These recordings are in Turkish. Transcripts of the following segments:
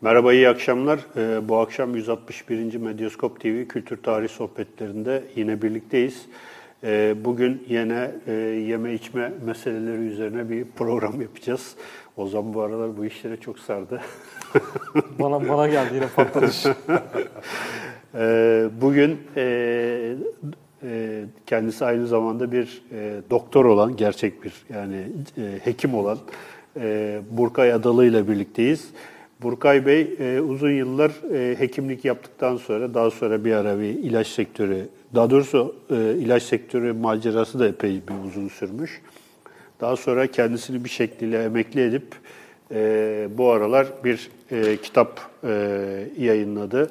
Merhaba, iyi akşamlar. Ee, bu akşam 161. Medyaskop TV Kültür Tarih Sohbetlerinde yine birlikteyiz. Ee, bugün yine e, yeme içme meseleleri üzerine bir program yapacağız. O zaman bu aralar bu işlere çok sardı. bana bana geldi yine patlamış. ee, bugün e, e, kendisi aynı zamanda bir doktor olan, gerçek bir yani hekim olan Burkay Adalı ile birlikteyiz. Burkay Bey e, uzun yıllar e, hekimlik yaptıktan sonra daha sonra bir ara bir ilaç sektörü, daha doğrusu e, ilaç sektörü macerası da epey bir uzun sürmüş. Daha sonra kendisini bir şekilde emekli edip e, bu aralar bir e, kitap e, yayınladı.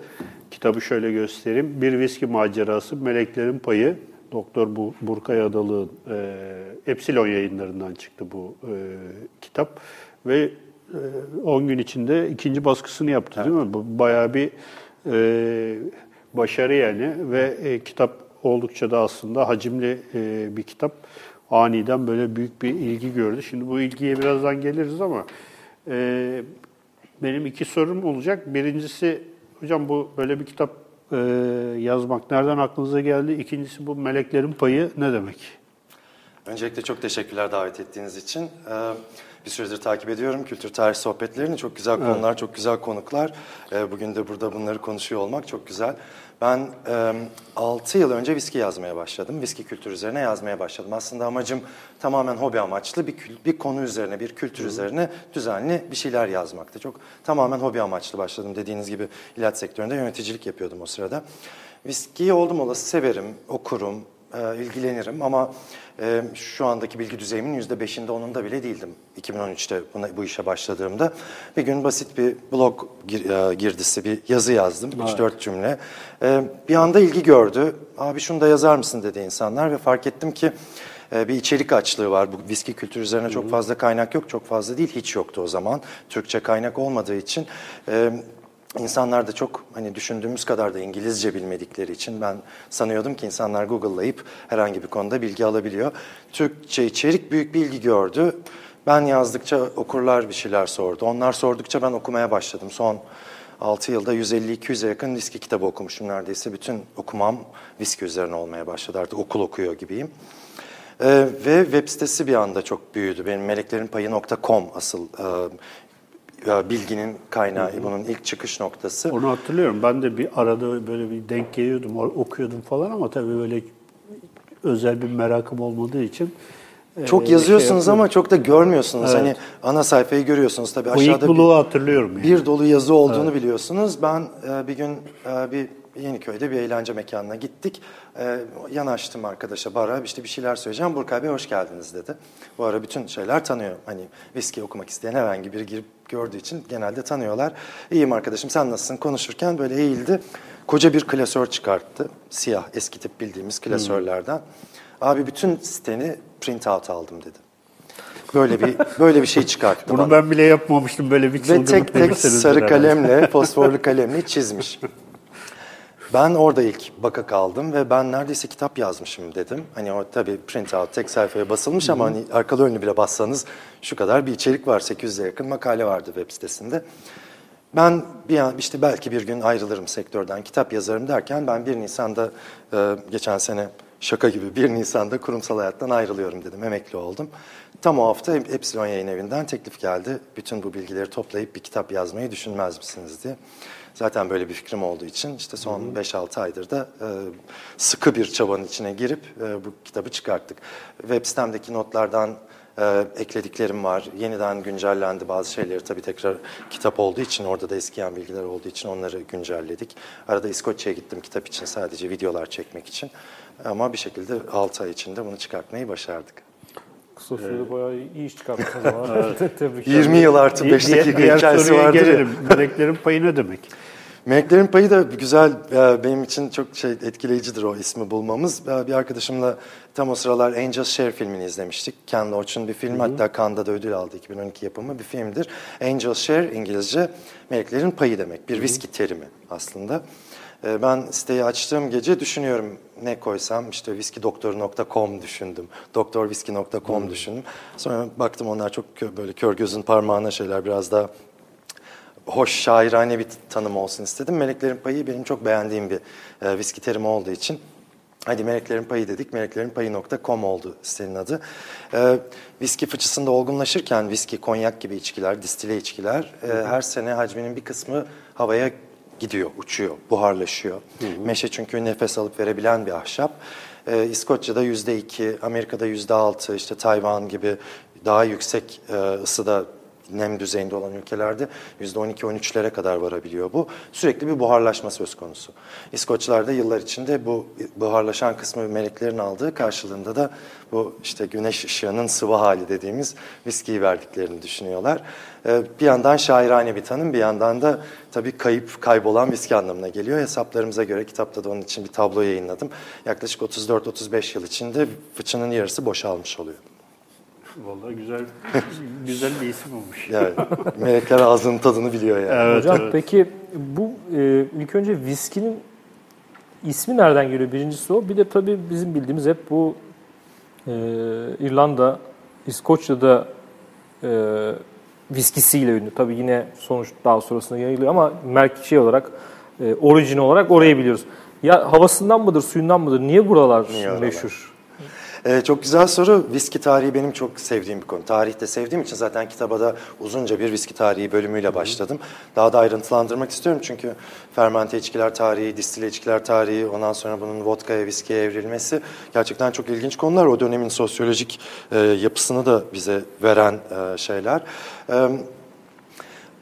Kitabı şöyle göstereyim. Bir Viski Macerası, Meleklerin Payı. Doktor Burkay Adalı'nın e, Epsilon yayınlarından çıktı bu e, kitap. Ve 10 e, gün içinde ikinci baskısını yaptı değil mi? Bayağı bir e, başarı yani ve e, kitap oldukça da aslında hacimli e, bir kitap. Aniden böyle büyük bir ilgi gördü. Şimdi bu ilgiye birazdan geliriz ama e, benim iki sorum olacak. Birincisi hocam bu böyle bir kitap e, yazmak nereden aklınıza geldi? İkincisi bu meleklerin payı ne demek? Öncelikle çok teşekkürler davet ettiğiniz için. Ee, bir süredir takip ediyorum kültür tarih sohbetlerini. Çok güzel konular, evet. çok güzel konuklar. Ee, bugün de burada bunları konuşuyor olmak çok güzel. Ben e, 6 yıl önce viski yazmaya başladım. Viski kültürü üzerine yazmaya başladım. Aslında amacım tamamen hobi amaçlı bir, bir konu üzerine, bir kültür Hı. üzerine düzenli bir şeyler yazmaktı. Çok tamamen hobi amaçlı başladım. Dediğiniz gibi ilaç sektöründe yöneticilik yapıyordum o sırada. Viskiyi oldum olası severim, okurum, e, ilgilenirim ama e, şu andaki bilgi düzeyimin yüzde beşinde onunda bile değildim 2013'te buna, bu işe başladığımda. Bir gün basit bir blog gir, e, girdisi bir yazı yazdım, evet. 3-4 cümle. E, bir anda ilgi gördü, abi şunu da yazar mısın dedi insanlar ve fark ettim ki e, bir içerik açlığı var. Bu viski kültürü üzerine çok fazla kaynak yok, çok fazla değil, hiç yoktu o zaman. Türkçe kaynak olmadığı için e, İnsanlar da çok hani düşündüğümüz kadar da İngilizce bilmedikleri için ben sanıyordum ki insanlar Google'layıp herhangi bir konuda bilgi alabiliyor. Türkçe içerik büyük bir ilgi gördü. Ben yazdıkça okurlar bir şeyler sordu. Onlar sordukça ben okumaya başladım. Son 6 yılda 150-200'e yakın viski kitabı okumuşum neredeyse. Bütün okumam viski üzerine olmaya başladı. Artık okul okuyor gibiyim. Ee, ve web sitesi bir anda çok büyüdü. Benim meleklerinpayı.com asıl e, bilginin kaynağı, hı hı. bunun ilk çıkış noktası. Onu hatırlıyorum. Ben de bir arada böyle bir denk geliyordum, okuyordum falan ama tabii böyle özel bir merakım olmadığı için e, çok şey yazıyorsunuz şey ama çok da görmüyorsunuz. Evet. Hani ana sayfayı görüyorsunuz tabii aşağıda bir, hatırlıyorum yani. bir dolu yazı olduğunu evet. biliyorsunuz. Ben e, bir gün e, bir Yeniköy'de bir eğlence mekanına gittik. Ee, yanaştım arkadaşa bara işte bir şeyler söyleyeceğim. Burkay Bey hoş geldiniz dedi. Bu ara bütün şeyler tanıyor. Hani viski okumak isteyen herhangi biri girip gördüğü için genelde tanıyorlar. İyiyim arkadaşım sen nasılsın konuşurken böyle eğildi. Koca bir klasör çıkarttı. Siyah eski tip bildiğimiz klasörlerden. Hmm. Abi bütün siteni print out aldım dedi. Böyle bir böyle bir şey çıkarttı. Bunu bana. ben bile yapmamıştım böyle bir Ve tek tek sarı herhalde. kalemle, fosforlu kalemle çizmiş. Ben orada ilk baka kaldım ve ben neredeyse kitap yazmışım dedim. Hani o tabii print out tek sayfaya basılmış ama hani arkalı önlü bile bassanız şu kadar bir içerik var. 800'e yakın makale vardı web sitesinde. Ben bir an işte belki bir gün ayrılırım sektörden, kitap yazarım derken ben 1 Nisan'da e, geçen sene şaka gibi 1 Nisan'da kurumsal hayattan ayrılıyorum dedim. Emekli oldum. Tam o hafta Epsilon Yayın Evi'nden teklif geldi. Bütün bu bilgileri toplayıp bir kitap yazmayı düşünmez misiniz diye. Zaten böyle bir fikrim olduğu için işte son 5-6 aydır da e, sıkı bir çabanın içine girip e, bu kitabı çıkarttık. Web sitemdeki notlardan e, eklediklerim var. Yeniden güncellendi bazı şeyleri tabii tekrar kitap olduğu için orada da eskiyen bilgiler olduğu için onları güncelledik. Arada İskoçya'ya gittim kitap için sadece videolar çekmek için. Ama bir şekilde 6 ay içinde bunu çıkartmayı başardık. Kısa sürede ee, bayağı iyi iş çıkarttınız ama. evet. Tebrik 20 yıl artı 5 dakika hikayesi vardır gelelim. Meleklerin payı ne demek? Meleklerin Payı da güzel, benim için çok şey etkileyicidir o ismi bulmamız. Bir arkadaşımla tam o sıralar Angels Share filmini izlemiştik. Ken Loach'un bir film, hatta Cannes'da da ödül aldı 2012 yapımı bir filmdir. Angels Share İngilizce meleklerin payı demek, bir viski terimi aslında. E, ben siteyi açtığım gece düşünüyorum ne koysam işte whiskydoktoru.com düşündüm. Doktorwhiskey.com hmm. düşündüm. Sonra baktım onlar çok böyle kör gözün parmağına şeyler biraz daha hoş, şairane bir tanım olsun istedim. Meleklerin Payı benim çok beğendiğim bir e, viski terimi olduğu için Hadi Meleklerin Payı dedik. Meleklerinpayı.com oldu sitenin adı. Ee, viski fıçısında olgunlaşırken viski, konyak gibi içkiler, distile içkiler e, her sene hacminin bir kısmı havaya gidiyor, uçuyor, buharlaşıyor. Meşe çünkü nefes alıp verebilen bir ahşap. Ee, İskoçya'da yüzde iki, Amerika'da yüzde altı, işte Tayvan gibi daha yüksek e, ısıda nem düzeyinde olan ülkelerde %12-13'lere kadar varabiliyor bu. Sürekli bir buharlaşma söz konusu. İskoçlar da yıllar içinde bu buharlaşan kısmı meleklerin aldığı karşılığında da bu işte güneş ışığının sıvı hali dediğimiz viskiyi verdiklerini düşünüyorlar. Ee, bir yandan şairane bir tanım, bir yandan da tabii kayıp, kaybolan viski anlamına geliyor. Hesaplarımıza göre kitapta da onun için bir tablo yayınladım. Yaklaşık 34-35 yıl içinde fıçının yarısı boşalmış oluyor. Vallahi güzel güzel bir isim olmuş. Yani melekler ağzının tadını biliyor yani. Evet, Hocam evet. peki bu e, ilk önce viskinin ismi nereden geliyor? Birincisi o. Bir de tabii bizim bildiğimiz hep bu e, İrlanda, İskoçya'da e, viskisiyle ünlü. Tabii yine sonuç daha sonrasında yayılıyor ama merkez şey olarak, e, orijin olarak orayı biliyoruz. Ya havasından mıdır, suyundan mıdır? Niye buralar Niye oralar? meşhur? Ee, çok güzel soru. Viski tarihi benim çok sevdiğim bir konu. Tarihte sevdiğim için zaten kitaba da uzunca bir viski tarihi bölümüyle başladım. Daha da ayrıntılandırmak istiyorum çünkü fermente içkiler tarihi, distile içkiler tarihi, ondan sonra bunun vodkaya, viskiye evrilmesi gerçekten çok ilginç konular. O dönemin sosyolojik e, yapısını da bize veren e, şeyler. E,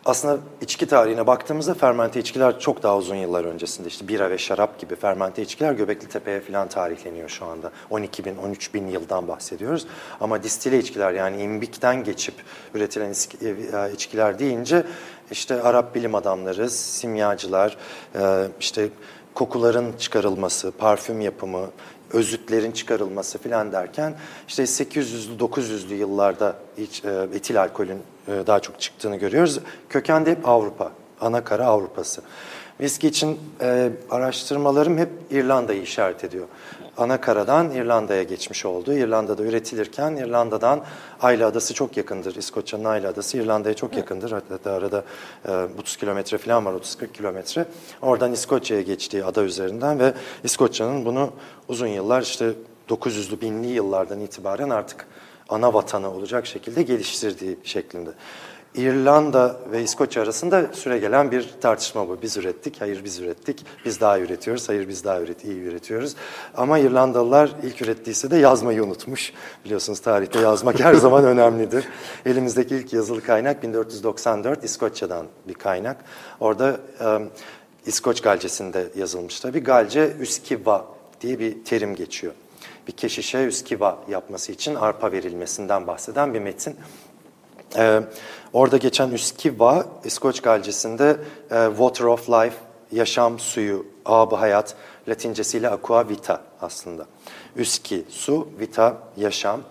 aslında içki tarihine baktığımızda fermente içkiler çok daha uzun yıllar öncesinde işte bira ve şarap gibi fermente içkiler Göbekli Tepe'ye falan tarihleniyor şu anda. 12 bin, 13 bin yıldan bahsediyoruz. Ama distile içkiler yani imbikten geçip üretilen iski- e, içkiler deyince işte Arap bilim adamları, simyacılar, e, işte kokuların çıkarılması, parfüm yapımı, özütlerin çıkarılması filan derken işte 800'lü 900'lü yıllarda iç, e, etil alkolün e, daha çok çıktığını görüyoruz. Köken de hep Avrupa, ana kara Avrupası. Viski için e, araştırmalarım hep İrlanda'yı işaret ediyor. Ana karadan İrlanda'ya geçmiş oldu. İrlanda'da üretilirken İrlanda'dan Ayla Adası çok yakındır. İskoçya'nın Ayla Adası İrlanda'ya çok yakındır. Hatta arada e, 30 kilometre falan var, 30-40 kilometre. Oradan İskoçya'ya geçtiği ada üzerinden ve İskoçya'nın bunu uzun yıllar işte 900'lü binli yıllardan itibaren artık ana vatanı olacak şekilde geliştirdiği şeklinde. İrlanda ve İskoçya arasında süre gelen bir tartışma bu. Biz ürettik, hayır biz ürettik. Biz daha üretiyoruz, hayır biz daha üret, iyi üretiyoruz. Ama İrlandalılar ilk ürettiyse de yazmayı unutmuş. Biliyorsunuz tarihte yazmak her zaman önemlidir. Elimizdeki ilk yazılı kaynak 1494 İskoçya'dan bir kaynak. Orada e, İskoç Galcesi'nde yazılmış tabii. Galce üskiva diye bir terim geçiyor. Bir keşişe üskiva yapması için arpa verilmesinden bahseden bir metin. Ee, orada geçen Üskiva, İskoç Galcesi'nde e, Water of Life, yaşam suyu, abı hayat, latincesiyle aqua vita aslında. Üski, su, vita, yaşam.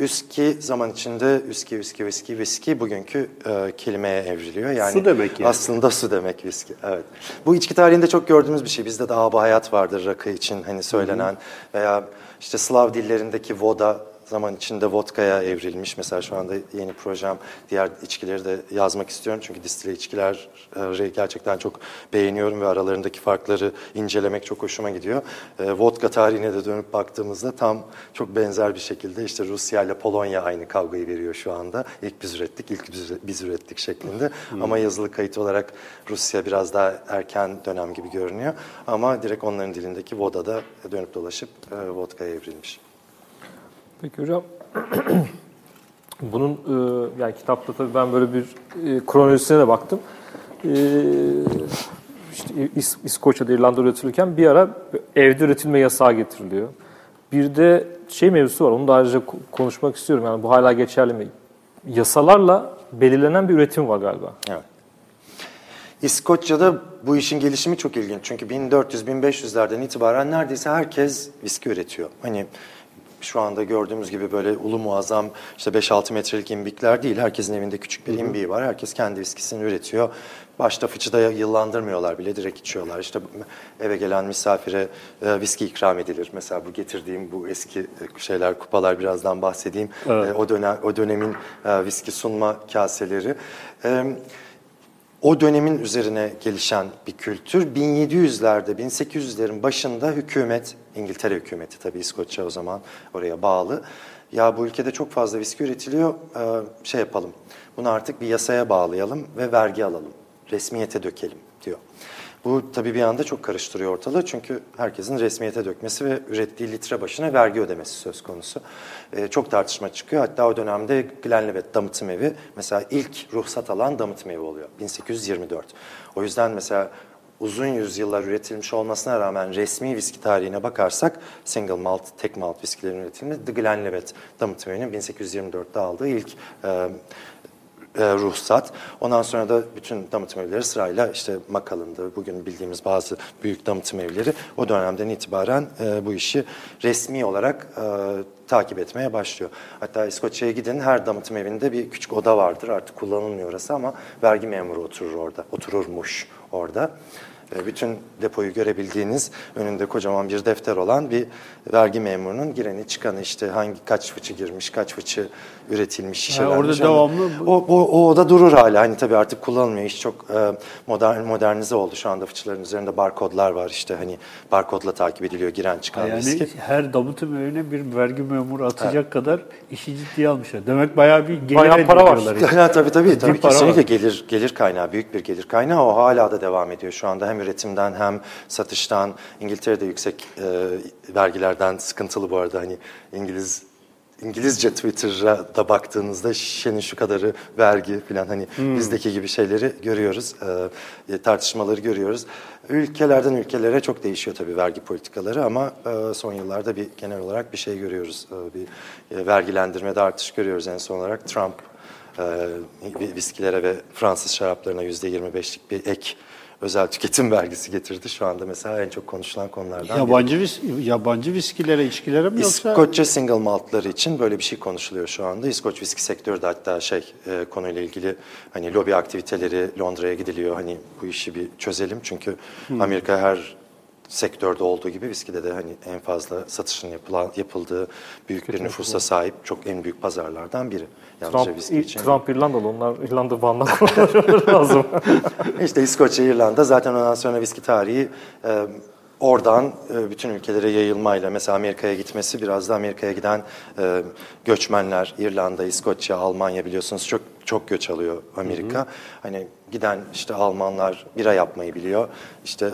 Üski zaman içinde üski, üski, viski, viski bugünkü e, kelimeye evriliyor. Yani Su demek yani. Aslında su demek viski. Evet. Bu içki tarihinde çok gördüğümüz bir şey. Bizde de abı hayat vardır rakı için hani söylenen veya işte Slav dillerindeki voda zaman içinde vodka'ya evrilmiş. Mesela şu anda yeni projem diğer içkileri de yazmak istiyorum. Çünkü distile içkileri gerçekten çok beğeniyorum ve aralarındaki farkları incelemek çok hoşuma gidiyor. E, vodka tarihine de dönüp baktığımızda tam çok benzer bir şekilde işte Rusya ile Polonya aynı kavgayı veriyor şu anda. İlk biz ürettik, ilk biz, biz ürettik şeklinde. Ama yazılı kayıt olarak Rusya biraz daha erken dönem gibi görünüyor. Ama direkt onların dilindeki voda'da dönüp dolaşıp e, vodka'ya evrilmiş. Peki hocam bunun e, yani kitapta tabii ben böyle bir e, kronolojisine de baktım. E, İskoçya'da İrlanda üretilirken bir ara evde üretilme yasağı getiriliyor. Bir de şey mevzusu var. Onu da ayrıca ko- konuşmak istiyorum. Yani bu hala geçerli mi? Yasalarla belirlenen bir üretim var galiba. Evet. İskoçya'da bu işin gelişimi çok ilginç. Çünkü 1400-1500'lerden itibaren neredeyse herkes viski üretiyor. Hani şu anda gördüğümüz gibi böyle ulu muazzam işte 5-6 metrelik imbikler değil. Herkesin evinde küçük bir imbiği var. Herkes kendi viskisini üretiyor. Başta fıçıda yıllandırmıyorlar bile direkt içiyorlar. İşte eve gelen misafire e, viski ikram edilir. Mesela bu getirdiğim bu eski e, şeyler kupalar birazdan bahsedeyim. E, o dönem o dönemin e, viski sunma kaseleri. E, o dönemin üzerine gelişen bir kültür. 1700'lerde, 1800'lerin başında hükümet, İngiltere hükümeti tabii İskoçya o zaman oraya bağlı. Ya bu ülkede çok fazla viski üretiliyor, e, şey yapalım, bunu artık bir yasaya bağlayalım ve vergi alalım, resmiyete dökelim diyor. Bu tabii bir anda çok karıştırıyor ortalığı çünkü herkesin resmiyete dökmesi ve ürettiği litre başına vergi ödemesi söz konusu. Ee, çok tartışma çıkıyor. Hatta o dönemde Glenlivet damıtım evi mesela ilk ruhsat alan damıtım evi oluyor 1824. O yüzden mesela uzun yüzyıllar üretilmiş olmasına rağmen resmi viski tarihine bakarsak single malt, tek malt viskilerin üretiminde The Glenlivet damıtım evinin 1824'te aldığı ilk e, e, ruhsat. Ondan sonra da bütün damıtım evleri sırayla işte Macallan'dı, bugün bildiğimiz bazı büyük damıtım evleri o dönemden itibaren e, bu işi resmi olarak e, takip etmeye başlıyor. Hatta İskoçya'ya gidin her damıtım evinde bir küçük oda vardır. Artık kullanılmıyor orası ama vergi memuru oturur orada, otururmuş orada. E, bütün depoyu görebildiğiniz önünde kocaman bir defter olan bir vergi memurunun gireni çıkanı işte hangi kaç fıçı girmiş, kaç fıçı üretilmiş, şişelenmiş. orada devamlı- O, o, o oda durur hala. Hani tabii artık kullanılmıyor. İş çok e, modern modernize oldu. Şu anda fıçıların üzerinde barkodlar var işte hani barkodla takip ediliyor giren çıkan Yani viski. her evine bir vergi memuru atacak kadar işi ciddiye almışlar. Demek bayağı bir gelir Bayağı para var. Yani tabii tabii, tabii para kesinlikle var. gelir gelir kaynağı, büyük bir gelir kaynağı. O hala da devam ediyor şu anda hem üretimden hem satıştan. İngiltere'de yüksek e, vergilerden sıkıntılı bu arada hani İngiliz İngilizce Twitter'a da baktığınızda şişenin şu kadarı vergi falan hani bizdeki gibi şeyleri görüyoruz. E, tartışmaları görüyoruz. Ülkelerden ülkelere çok değişiyor tabii vergi politikaları ama e, son yıllarda bir genel olarak bir şey görüyoruz. E, bir e, vergilendirmede artış görüyoruz en son olarak. Trump e, viskilere ve Fransız şaraplarına yüzde 25'lik bir ek özel tüketim vergisi getirdi. Şu anda mesela en çok konuşulan konulardan. Yabancı, vis yabancı viskilere, içkilere mi yoksa? İskoçya single maltları için böyle bir şey konuşuluyor şu anda. İskoç viski sektörü de hatta şey e, konuyla ilgili hani lobi aktiviteleri Londra'ya gidiliyor. Hani bu işi bir çözelim çünkü Amerika her sektörde olduğu gibi viskide de hani en fazla satışın yapılan, yapıldığı büyük bir nüfusa sahip çok en büyük pazarlardan biri. Yalnızca Trump, viski için. Trump İrlandalı. Onlar İrlanda konuşmaları lazım. İşte İskoçya, İrlanda zaten ondan sonra viski tarihi e, oradan e, bütün ülkelere yayılmayla mesela Amerika'ya gitmesi biraz da Amerika'ya giden e, göçmenler İrlanda, İskoçya, Almanya biliyorsunuz çok çok göç alıyor Amerika. Hani giden işte Almanlar bira yapmayı biliyor. İşte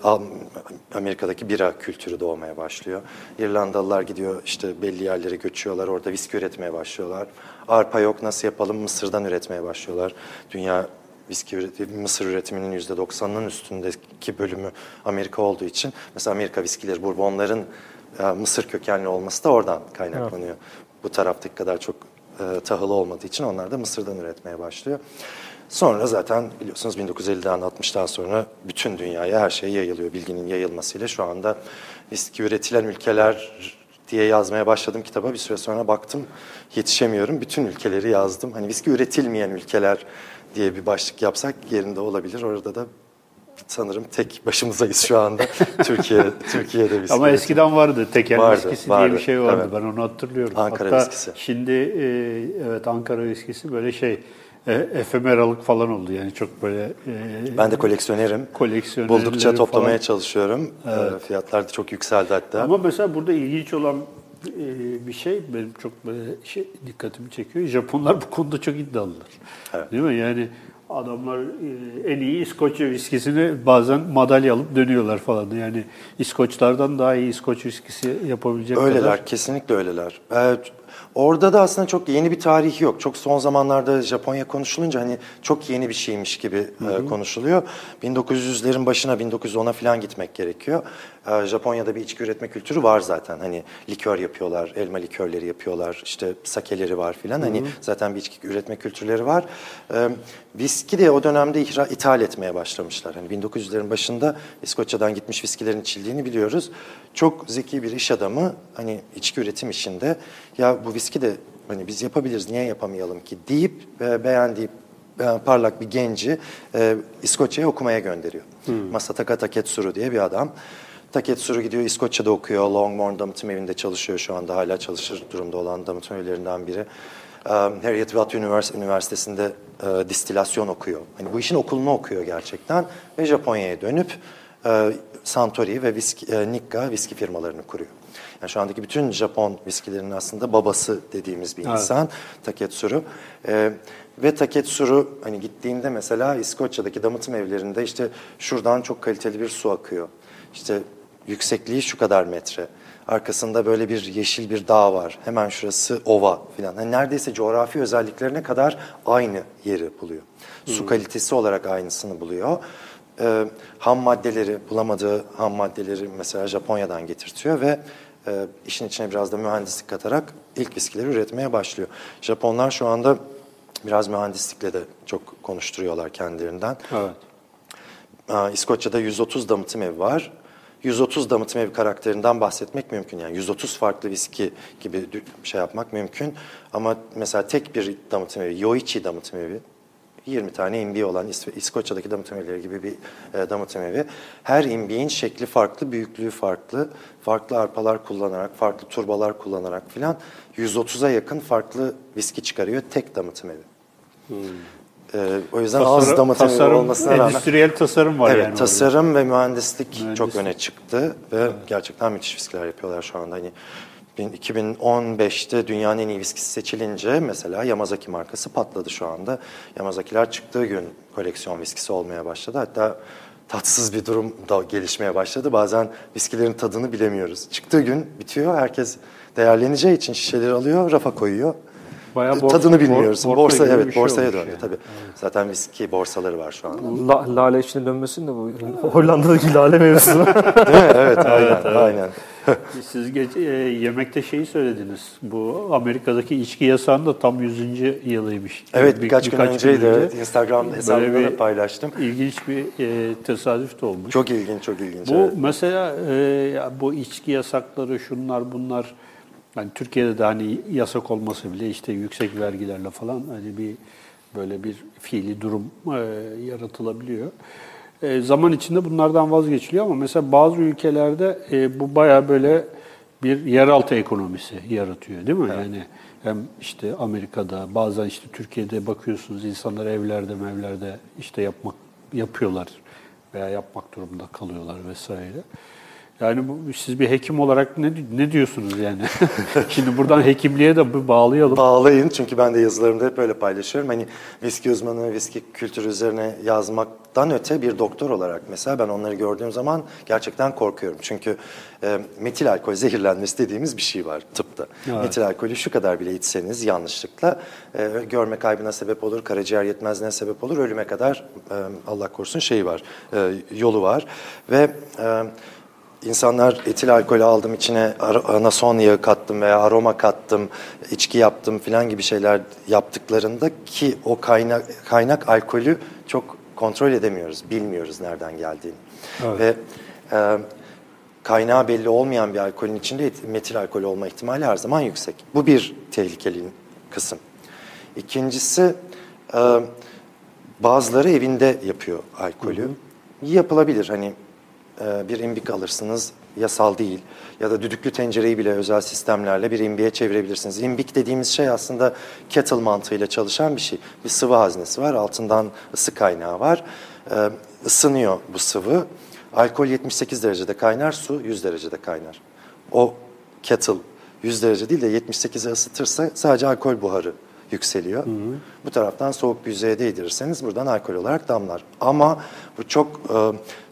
Amerika'daki bira kültürü doğmaya başlıyor. İrlandalılar gidiyor işte belli yerlere göçüyorlar. Orada viski üretmeye başlıyorlar. Arpa yok nasıl yapalım? Mısır'dan üretmeye başlıyorlar. Dünya viski Mısır üretiminin %90'ının üstündeki bölümü Amerika olduğu için mesela Amerika viskileri, Bourbonların e, Mısır kökenli olması da oradan kaynaklanıyor. Bu taraftaki kadar çok e, tahılı olmadığı için onlar da Mısır'dan üretmeye başlıyor. Sonra zaten biliyorsunuz 1950'den 60'tan sonra bütün dünyaya her şey yayılıyor. Bilginin yayılmasıyla şu anda viski üretilen ülkeler diye yazmaya başladım kitaba. Bir süre sonra baktım yetişemiyorum. Bütün ülkeleri yazdım. Hani viski üretilmeyen ülkeler diye bir başlık yapsak yerinde olabilir. Orada da sanırım tek başımızayız şu anda. Türkiye Türkiye'de viski. Ama eskiden vardı. Tekel Vardı, viskisi diye vardı. bir şey vardı. Evet. Ben onu hatırlıyorum. Ankara Hatta viskisi. şimdi e, evet Ankara viskisi böyle şey e, efemeralık falan oldu. Yani çok böyle e, Ben de koleksiyonerim. koleksiyonerleri Buldukça toplamaya falan. çalışıyorum. Ee, Fiyatlar da çok yükseldi hatta. Ama mesela burada ilginç olan e, bir şey benim çok böyle şey dikkatimi çekiyor. Japonlar bu konuda çok iddialılar. Evet. Değil mi? Yani adamlar e, en iyi İskoçya viskisini bazen madalya alıp dönüyorlar falan. Yani İskoçlardan daha iyi İskoç viskisi yapabilecek Öyleler, kadar. kesinlikle öyleler. Ee, orada da aslında çok yeni bir tarih yok. Çok son zamanlarda Japonya konuşulunca hani çok yeni bir şeymiş gibi e, konuşuluyor. 1900'lerin başına 1910'a falan gitmek gerekiyor. Ee, Japonya'da bir içki üretme kültürü var zaten. Hani likör yapıyorlar, elma likörleri yapıyorlar, işte sakeleri var filan. Hani zaten bir içki üretme kültürleri var. Ee, viski de o dönemde ithal etmeye başlamışlar. Hani 1900'lerin başında İskoçya'dan gitmiş viskilerin içildiğini biliyoruz. Çok zeki bir iş adamı hani içki üretim işinde ya bu viski de hani biz yapabiliriz niye yapamayalım ki deyip e, beğendiği e, parlak bir genci e, İskoçya'ya okumaya gönderiyor. Masataka Taketsuru diye bir adam. Taketsuru gidiyor İskoçya'da okuyor. Longmorn damıtım evinde çalışıyor şu anda. Hala çalışır durumda olan damıtım evlerinden biri. e, Harriet Watt Univers- Üniversitesi'nde e, distilasyon okuyor. Hani bu işin okulunu okuyor gerçekten ve Japonya'ya dönüp e, Santori ve viski, e, Nikka viski firmalarını kuruyor. Yani şu andaki bütün Japon viskilerinin aslında babası dediğimiz bir Evet. insan Taketsuru. E, ve Taketsuru hani gittiğinde mesela İskoçya'daki damıtım evlerinde işte şuradan çok kaliteli bir su akıyor. İşte yüksekliği şu kadar metre. Arkasında böyle bir yeşil bir dağ var. Hemen şurası ova filan. Hani neredeyse coğrafi özelliklerine kadar aynı yeri buluyor. Su kalitesi olarak aynısını buluyor. Ee, ham maddeleri, bulamadığı ham maddeleri mesela Japonya'dan getirtiyor ve e, işin içine biraz da mühendislik katarak ilk viskileri üretmeye başlıyor. Japonlar şu anda biraz mühendislikle de çok konuşturuyorlar kendilerinden. Evet. Aa, İskoçya'da 130 damıtım evi var. 130 damıtım evi karakterinden bahsetmek mümkün. Yani 130 farklı viski gibi şey yapmak mümkün. Ama mesela tek bir damıtım evi, Yoichi damıtım evi, 20 tane imbiği olan İs- İskoçya'daki damıtım evleri gibi bir e, damıtım evi. Her imbiğin şekli farklı, büyüklüğü farklı. Farklı arpalar kullanarak, farklı turbalar kullanarak filan 130'a yakın farklı viski çıkarıyor tek damıtım evi. Ee, o yüzden az Tasarım- damıtım evi tasarım, olmasına rağmen... endüstriyel tasarım var Evet, yani. orada. tasarım ve mühendislik, çok Mühendislik. öne çıktı ve gerçekten müthiş viskiler yapıyorlar şu anda. Hani 2015'te dünyanın en iyi viskisi seçilince mesela Yamazaki markası patladı şu anda. Yamazakiler çıktığı gün koleksiyon viskisi olmaya başladı. Hatta tatsız bir durum da gelişmeye başladı. Bazen viskilerin tadını bilemiyoruz. Çıktığı gün bitiyor, herkes değerleneceği için şişeleri alıyor, rafa koyuyor. Bayağı borsa- Tadını bilmiyoruz. bor- borsa borsa evet, şey borsaya döndü yani. tabii. Zaten viski borsaları var şu anda. La, lale içine dönmesin de bu Hollanda'daki lale mevzusu. Değil mi? Evet, aynen, aynen. Siz gece, e, yemekte şeyi söylediniz. Bu Amerika'daki içki yasağının da tam 100. yılıymış. Evet Bir- birkaç, gün önceydi. Evet, Instagram hesabımda da paylaştım. İlginç bir e, tesadüf de olmuş. Çok ilginç, çok ilginç. Bu evet. mesela e, bu içki yasakları şunlar bunlar yani Türkiye'de de hani yasak olması bile işte yüksek vergilerle falan hani bir böyle bir fiili durum e, yaratılabiliyor. E, zaman içinde bunlardan vazgeçiliyor ama mesela bazı ülkelerde e, bu baya böyle bir yeraltı ekonomisi yaratıyor değil mi? Yani hem işte Amerika'da bazen işte Türkiye'de bakıyorsunuz insanlar evlerde mevlerde işte yapmak yapıyorlar veya yapmak durumunda kalıyorlar vesaire. Yani bu, siz bir hekim olarak ne ne diyorsunuz yani? Şimdi buradan hekimliğe de bağlayalım. Bağlayın çünkü ben de yazılarımda hep böyle paylaşıyorum. Hani viski uzmanı, viski kültürü üzerine yazmaktan öte bir doktor olarak mesela ben onları gördüğüm zaman gerçekten korkuyorum. Çünkü e, metil alkol zehirlenmesi dediğimiz bir şey var tıpta. Evet. Metil alkolü şu kadar bile içseniz yanlışlıkla e, görme kaybına sebep olur, karaciğer yetmezliğine sebep olur, ölüme kadar e, Allah korusun şeyi var, e, yolu var. Ve e, İnsanlar etil alkolü aldım içine anason yağı kattım veya aroma kattım, içki yaptım filan gibi şeyler yaptıklarında ki o kaynak, kaynak alkolü çok kontrol edemiyoruz, bilmiyoruz nereden geldiğini. Ve e, kaynağı belli olmayan bir alkolün içinde et- metil alkol olma ihtimali her zaman yüksek. Bu bir tehlikeli kısım. İkincisi e, bazıları evinde yapıyor alkolü. Yapılabilir hani e, bir imbik alırsınız yasal değil ya da düdüklü tencereyi bile özel sistemlerle bir imbiğe çevirebilirsiniz. İmbik dediğimiz şey aslında kettle mantığıyla çalışan bir şey. Bir sıvı haznesi var altından ısı kaynağı var. E, ısınıyor bu sıvı. Alkol 78 derecede kaynar, su 100 derecede kaynar. O kettle 100 derece değil de 78'e ısıtırsa sadece alkol buharı yükseliyor. Bu taraftan soğuk bir yüzeye değdirirseniz buradan alkol olarak damlar. Ama bu çok e,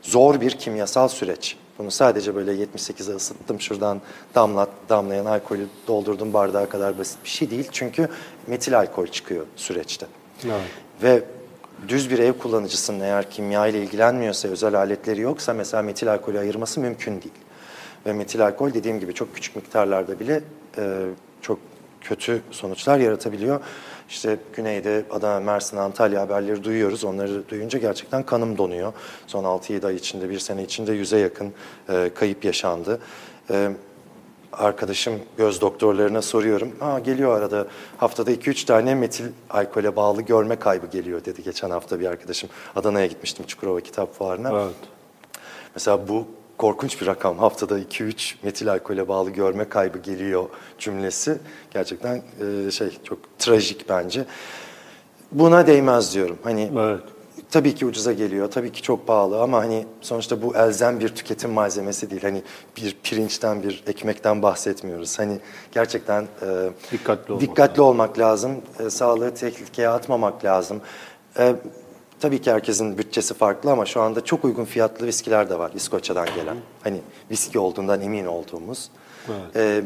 zor bir kimyasal süreç. Bunu sadece böyle 78'e ısıttım şuradan damlat damlayan alkolü doldurdum bardağa kadar basit bir şey değil. Çünkü metil alkol çıkıyor süreçte. Ve düz bir ev kullanıcısının eğer kimya ile ilgilenmiyorsa, özel aletleri yoksa mesela metil alkolü ayırması mümkün değil. Ve metil alkol dediğim gibi çok küçük miktarlarda bile e, çok kötü sonuçlar yaratabiliyor. İşte güneyde Adana, Mersin, Antalya haberleri duyuyoruz. Onları duyunca gerçekten kanım donuyor. Son 6-7 ay içinde, bir sene içinde yüze yakın e, kayıp yaşandı. E, arkadaşım göz doktorlarına soruyorum. Aa, geliyor arada haftada 2-3 tane metil alkole bağlı görme kaybı geliyor dedi geçen hafta bir arkadaşım. Adana'ya gitmiştim Çukurova Kitap Fuarı'na. Evet. Mesela bu korkunç bir rakam. Haftada 2-3 metil alkole bağlı görme kaybı geliyor cümlesi. Gerçekten e, şey çok trajik bence. Buna değmez diyorum. Hani Evet. tabii ki ucuza geliyor, tabii ki çok pahalı ama hani sonuçta bu elzem bir tüketim malzemesi değil. Hani bir pirinçten, bir ekmekten bahsetmiyoruz. Hani gerçekten e, Dikkatli olmak dikkatli olmak lazım. E, sağlığı tehlikeye atmamak lazım. E, tabii ki herkesin bütçesi farklı ama şu anda çok uygun fiyatlı viskiler de var İskoçya'dan gelen. Hani viski olduğundan emin olduğumuz. E,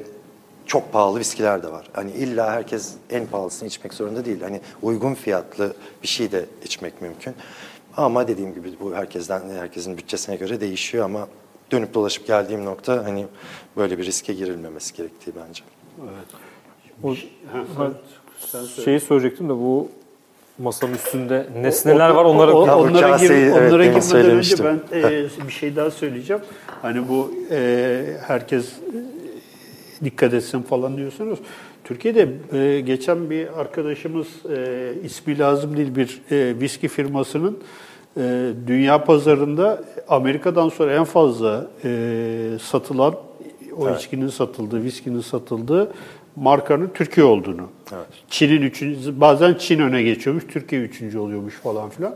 çok pahalı viskiler de var. Hani illa herkes en pahalısını içmek zorunda değil. Hani uygun fiyatlı bir şey de içmek mümkün. Ama dediğim gibi bu herkesten herkesin bütçesine göre değişiyor ama dönüp dolaşıp geldiğim nokta hani böyle bir riske girilmemesi gerektiği bence. O, Ha, sen söyle. şeyi soracaktım da bu masanın üstünde nesneler var onlara O- o- onlara, gir, kaseyi, evet, onlara girmeden önce ben e, bir şey daha söyleyeceğim. Hani bu e, herkes e, dikkat etsin falan diyorsunuz. Türkiye'de e, geçen bir arkadaşımız e, ismi lazım değil bir e, viski firmasının e, dünya pazarında Amerika'dan sonra en fazla e, satılan o içkinin satıldığı, viskinin satıldığı markanın Türkiye olduğunu. Çin'in üçüncü, bazen Çin öne geçiyormuş, Türkiye üçüncü oluyormuş falan filan.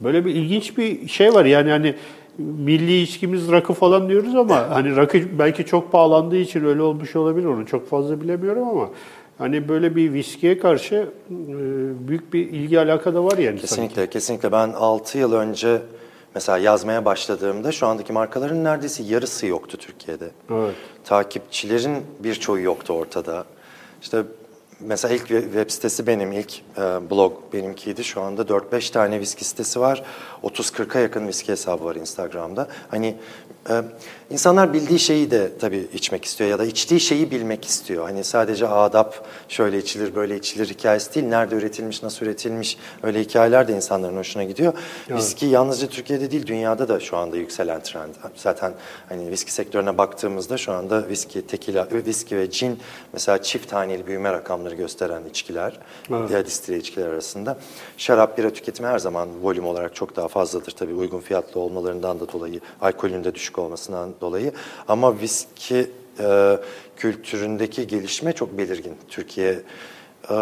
Böyle bir ilginç bir şey var yani hani milli içkimiz rakı falan diyoruz ama hani rakı belki çok pahalandığı için öyle olmuş olabilir onu çok fazla bilemiyorum ama hani böyle bir viskiye karşı e, büyük bir ilgi alaka da var yani sanki. Kesinlikle, kesinlikle. Ben 6 yıl önce mesela yazmaya başladığımda şu andaki markaların neredeyse yarısı yoktu Türkiye'de. Evet. Takipçilerin birçoğu yoktu ortada. İşte mesela ilk we- web sitesi benim, ilk e, blog benimkiydi. Şu anda 4-5 tane viski sitesi var. 30-40'a yakın viski hesabı var Instagram'da. Hani e, insanlar bildiği şeyi de tabii içmek istiyor ya da içtiği şeyi bilmek istiyor. Hani sadece adap şöyle içilir, böyle içilir hikayesi değil. Nerede üretilmiş, nasıl üretilmiş öyle hikayeler de insanların hoşuna gidiyor. Viski yalnızca Türkiye'de değil, dünyada da şu anda yükselen trend. Zaten hani viski sektörüne baktığımızda şu anda viski, tekila, viski ve cin mesela çift taneli büyüme rakamları gösteren içkiler, diğer distile içkiler arasında. Şarap, bira tüketimi her zaman volüm olarak çok daha fazladır tabii uygun fiyatlı olmalarından da dolayı, alkolün de düşük olmasından dolayı. Ama viski e, kültüründeki gelişme çok belirgin. Türkiye e,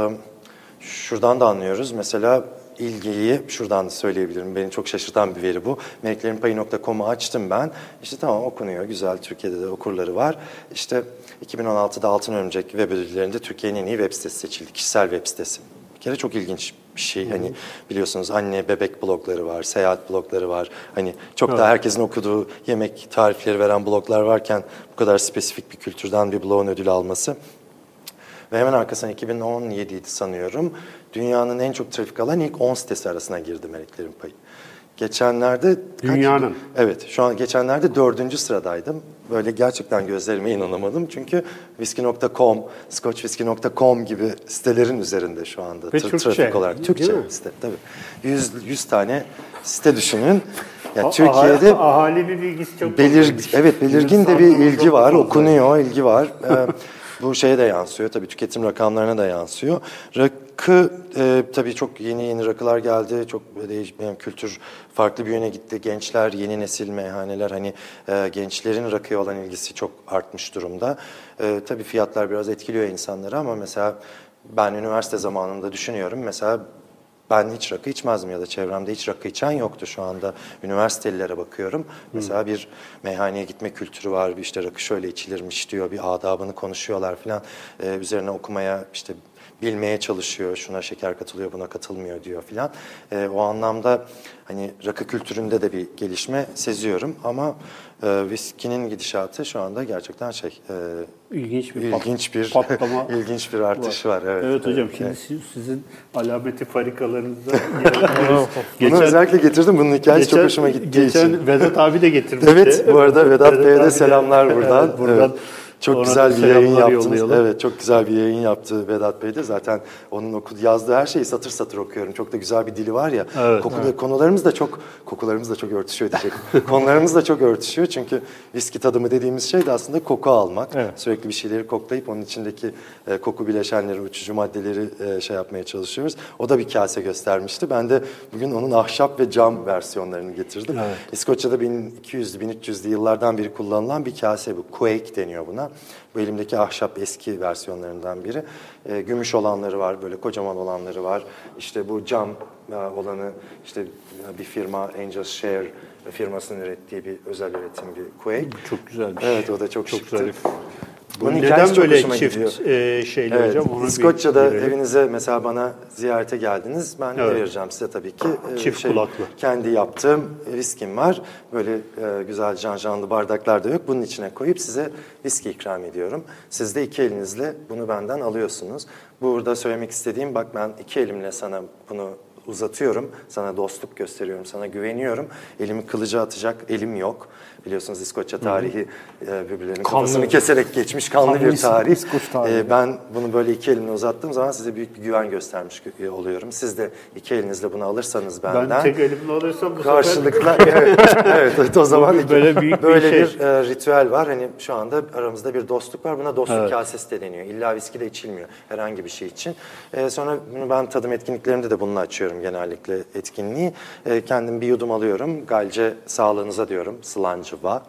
şuradan da anlıyoruz. Mesela ilgiyi şuradan da söyleyebilirim. Beni çok şaşırtan bir veri bu. Meleklerinpayı.com'u açtım ben. İşte tamam okunuyor. Güzel. Türkiye'de de okurları var. İşte 2016'da Altın Örümcek web ödüllerinde Türkiye'nin en iyi web sitesi seçildi. Kişisel web sitesi. Bir kere çok ilginç bir şey. Hani biliyorsunuz anne bebek blogları var, seyahat blogları var. Hani çok daha herkesin okuduğu yemek tarifleri veren bloglar varken bu kadar spesifik bir kültürden bir blogun ödül alması ve hemen arkasından 2017 idi sanıyorum. Dünyanın en çok trafik alan ilk 10 sitesi arasına girdi Meleklerin Payı. Geçenlerde... kaç- Dünyanın. Evet, şu an geçenlerde dördüncü sıradaydım. Böyle gerçekten gözlerime inanamadım. Çünkü whisky.com, scotchwhisky.com gibi sitelerin üzerinde şu anda. Ve Türkçe, Trafik olarak. Türkçe site tabii. 100, 100 tane site düşünün. Ya A- Türkiye'de aha- ahalinin ilgisi çok Belir, evet belirgin de bir ilgi var, okunuyor, ilgi var. Ee, bu şeye de yansıyor, tabii tüketim rakamlarına da yansıyor. Rakı, e, tabii çok yeni yeni rakılar geldi, çok değiş, yani kültür farklı bir yöne gitti. Gençler, yeni nesil meyhaneler, hani e, gençlerin rakıya olan ilgisi çok artmış durumda. E, tabii fiyatlar biraz etkiliyor insanları ama mesela ben üniversite zamanında düşünüyorum, mesela ben hiç rakı içmezdim ya da çevremde hiç rakı içen yoktu şu anda. Üniversitelilere bakıyorum. Mesela bir meyhaneye gitme kültürü var. Bir işte rakı şöyle içilirmiş diyor. Bir adabını konuşuyorlar falan. Ee, üzerine okumaya işte bilmeye çalışıyor. Şuna şeker katılıyor, buna katılmıyor diyor filan. Ee, o anlamda hani rakı kültüründe de bir gelişme seziyorum ama e, viskinin gidişatı şu anda gerçekten şey e, İlginç bir ilginç bir patlama ilginç bir artış var. Evet. Evet hocam evet. şimdi siz- sizin alameti farikalarınızda Bunu özellikle getirdim. Bunun hikayesi çok hoşuma gittiği geçen için. Vedat abi de getirmişti. Evet, bu arada Vedat Bey'e de selamlar buradan. Evet, buradan Çok Ona güzel bir yayın yaptınız. yollayalım. Evet, çok güzel bir yayın yaptı Vedat Bey de. Zaten onun okudu, yazdığı her şeyi satır satır okuyorum. Çok da güzel bir dili var ya. Evet, Koku- Konularımız da çok kokularımız da çok örtüşüyor diyecek. Konularımız da çok örtüşüyor çünkü viski tadımı dediğimiz şey de aslında koku almak. Evet. Sürekli bir şeyleri koklayıp onun içindeki e, koku bileşenleri, uçucu maddeleri e, şey yapmaya çalışıyoruz. O da bir kase göstermişti. Ben de bugün onun ahşap ve cam versiyonlarını getirdim. Evet. İskoçya'da 1200'lü 1300'lü yıllardan beri kullanılan bir kase bu. Quake deniyor buna. Bu elimdeki ahşap eski versiyonlarından biri. E, gümüş olanları var, böyle kocaman olanları var. İşte bu cam e, olanı işte e, bir firma Angel Share firmasının ürettiği bir özel üretim bir Quake. Çok güzelmiş. Evet o da çok, Çok şıktı. zarif. Bunun neden böyle çift gidiyor. e, şeyli Evet, hocam? Onu bir İskoçya'da girelim. evinize mesela bana ziyarete geldiniz. Ben ne Evet. vereceğim size tabii ki. Ee, Çift kulaklı. Kendi yaptığım viskim var. Böyle e, güzel cancanlı bardaklar da yok. Bunun içine koyup size viski ikram ediyorum. Siz de iki elinizle bunu benden alıyorsunuz. Burada söylemek istediğim bak ben iki elimle sana bunu uzatıyorum. Sana dostluk gösteriyorum, sana güveniyorum. Elimi kılıca atacak elim yok. Biliyorsunuz İskoçya tarihi e, birbirlerinin Kanlı. kafasını keserek geçmiş kanlı, Kanlı bir tarih. İskoç tarihi. E, ben bunu böyle iki elimle uzattığım zaman size büyük bir güven göstermiş gö- oluyorum. Siz de iki elinizle bunu alırsanız benden. Ben tek elimle alırsam bu Karşılıklı evet, evet, evet o zaman iki- Böyle büyük bir böyle şey. bir e, ritüel var. Hani şu anda aramızda bir dostluk var. Buna dostluk Evet. kasesi de deniyor. İlla viski de içilmiyor herhangi bir şey için. E, sonra bunu ben tadım etkinliklerimde de bununla açıyorum genellikle etkinliği. E, kendim bir yudum alıyorum. Galce sağlığınıza diyorum. Slancıva.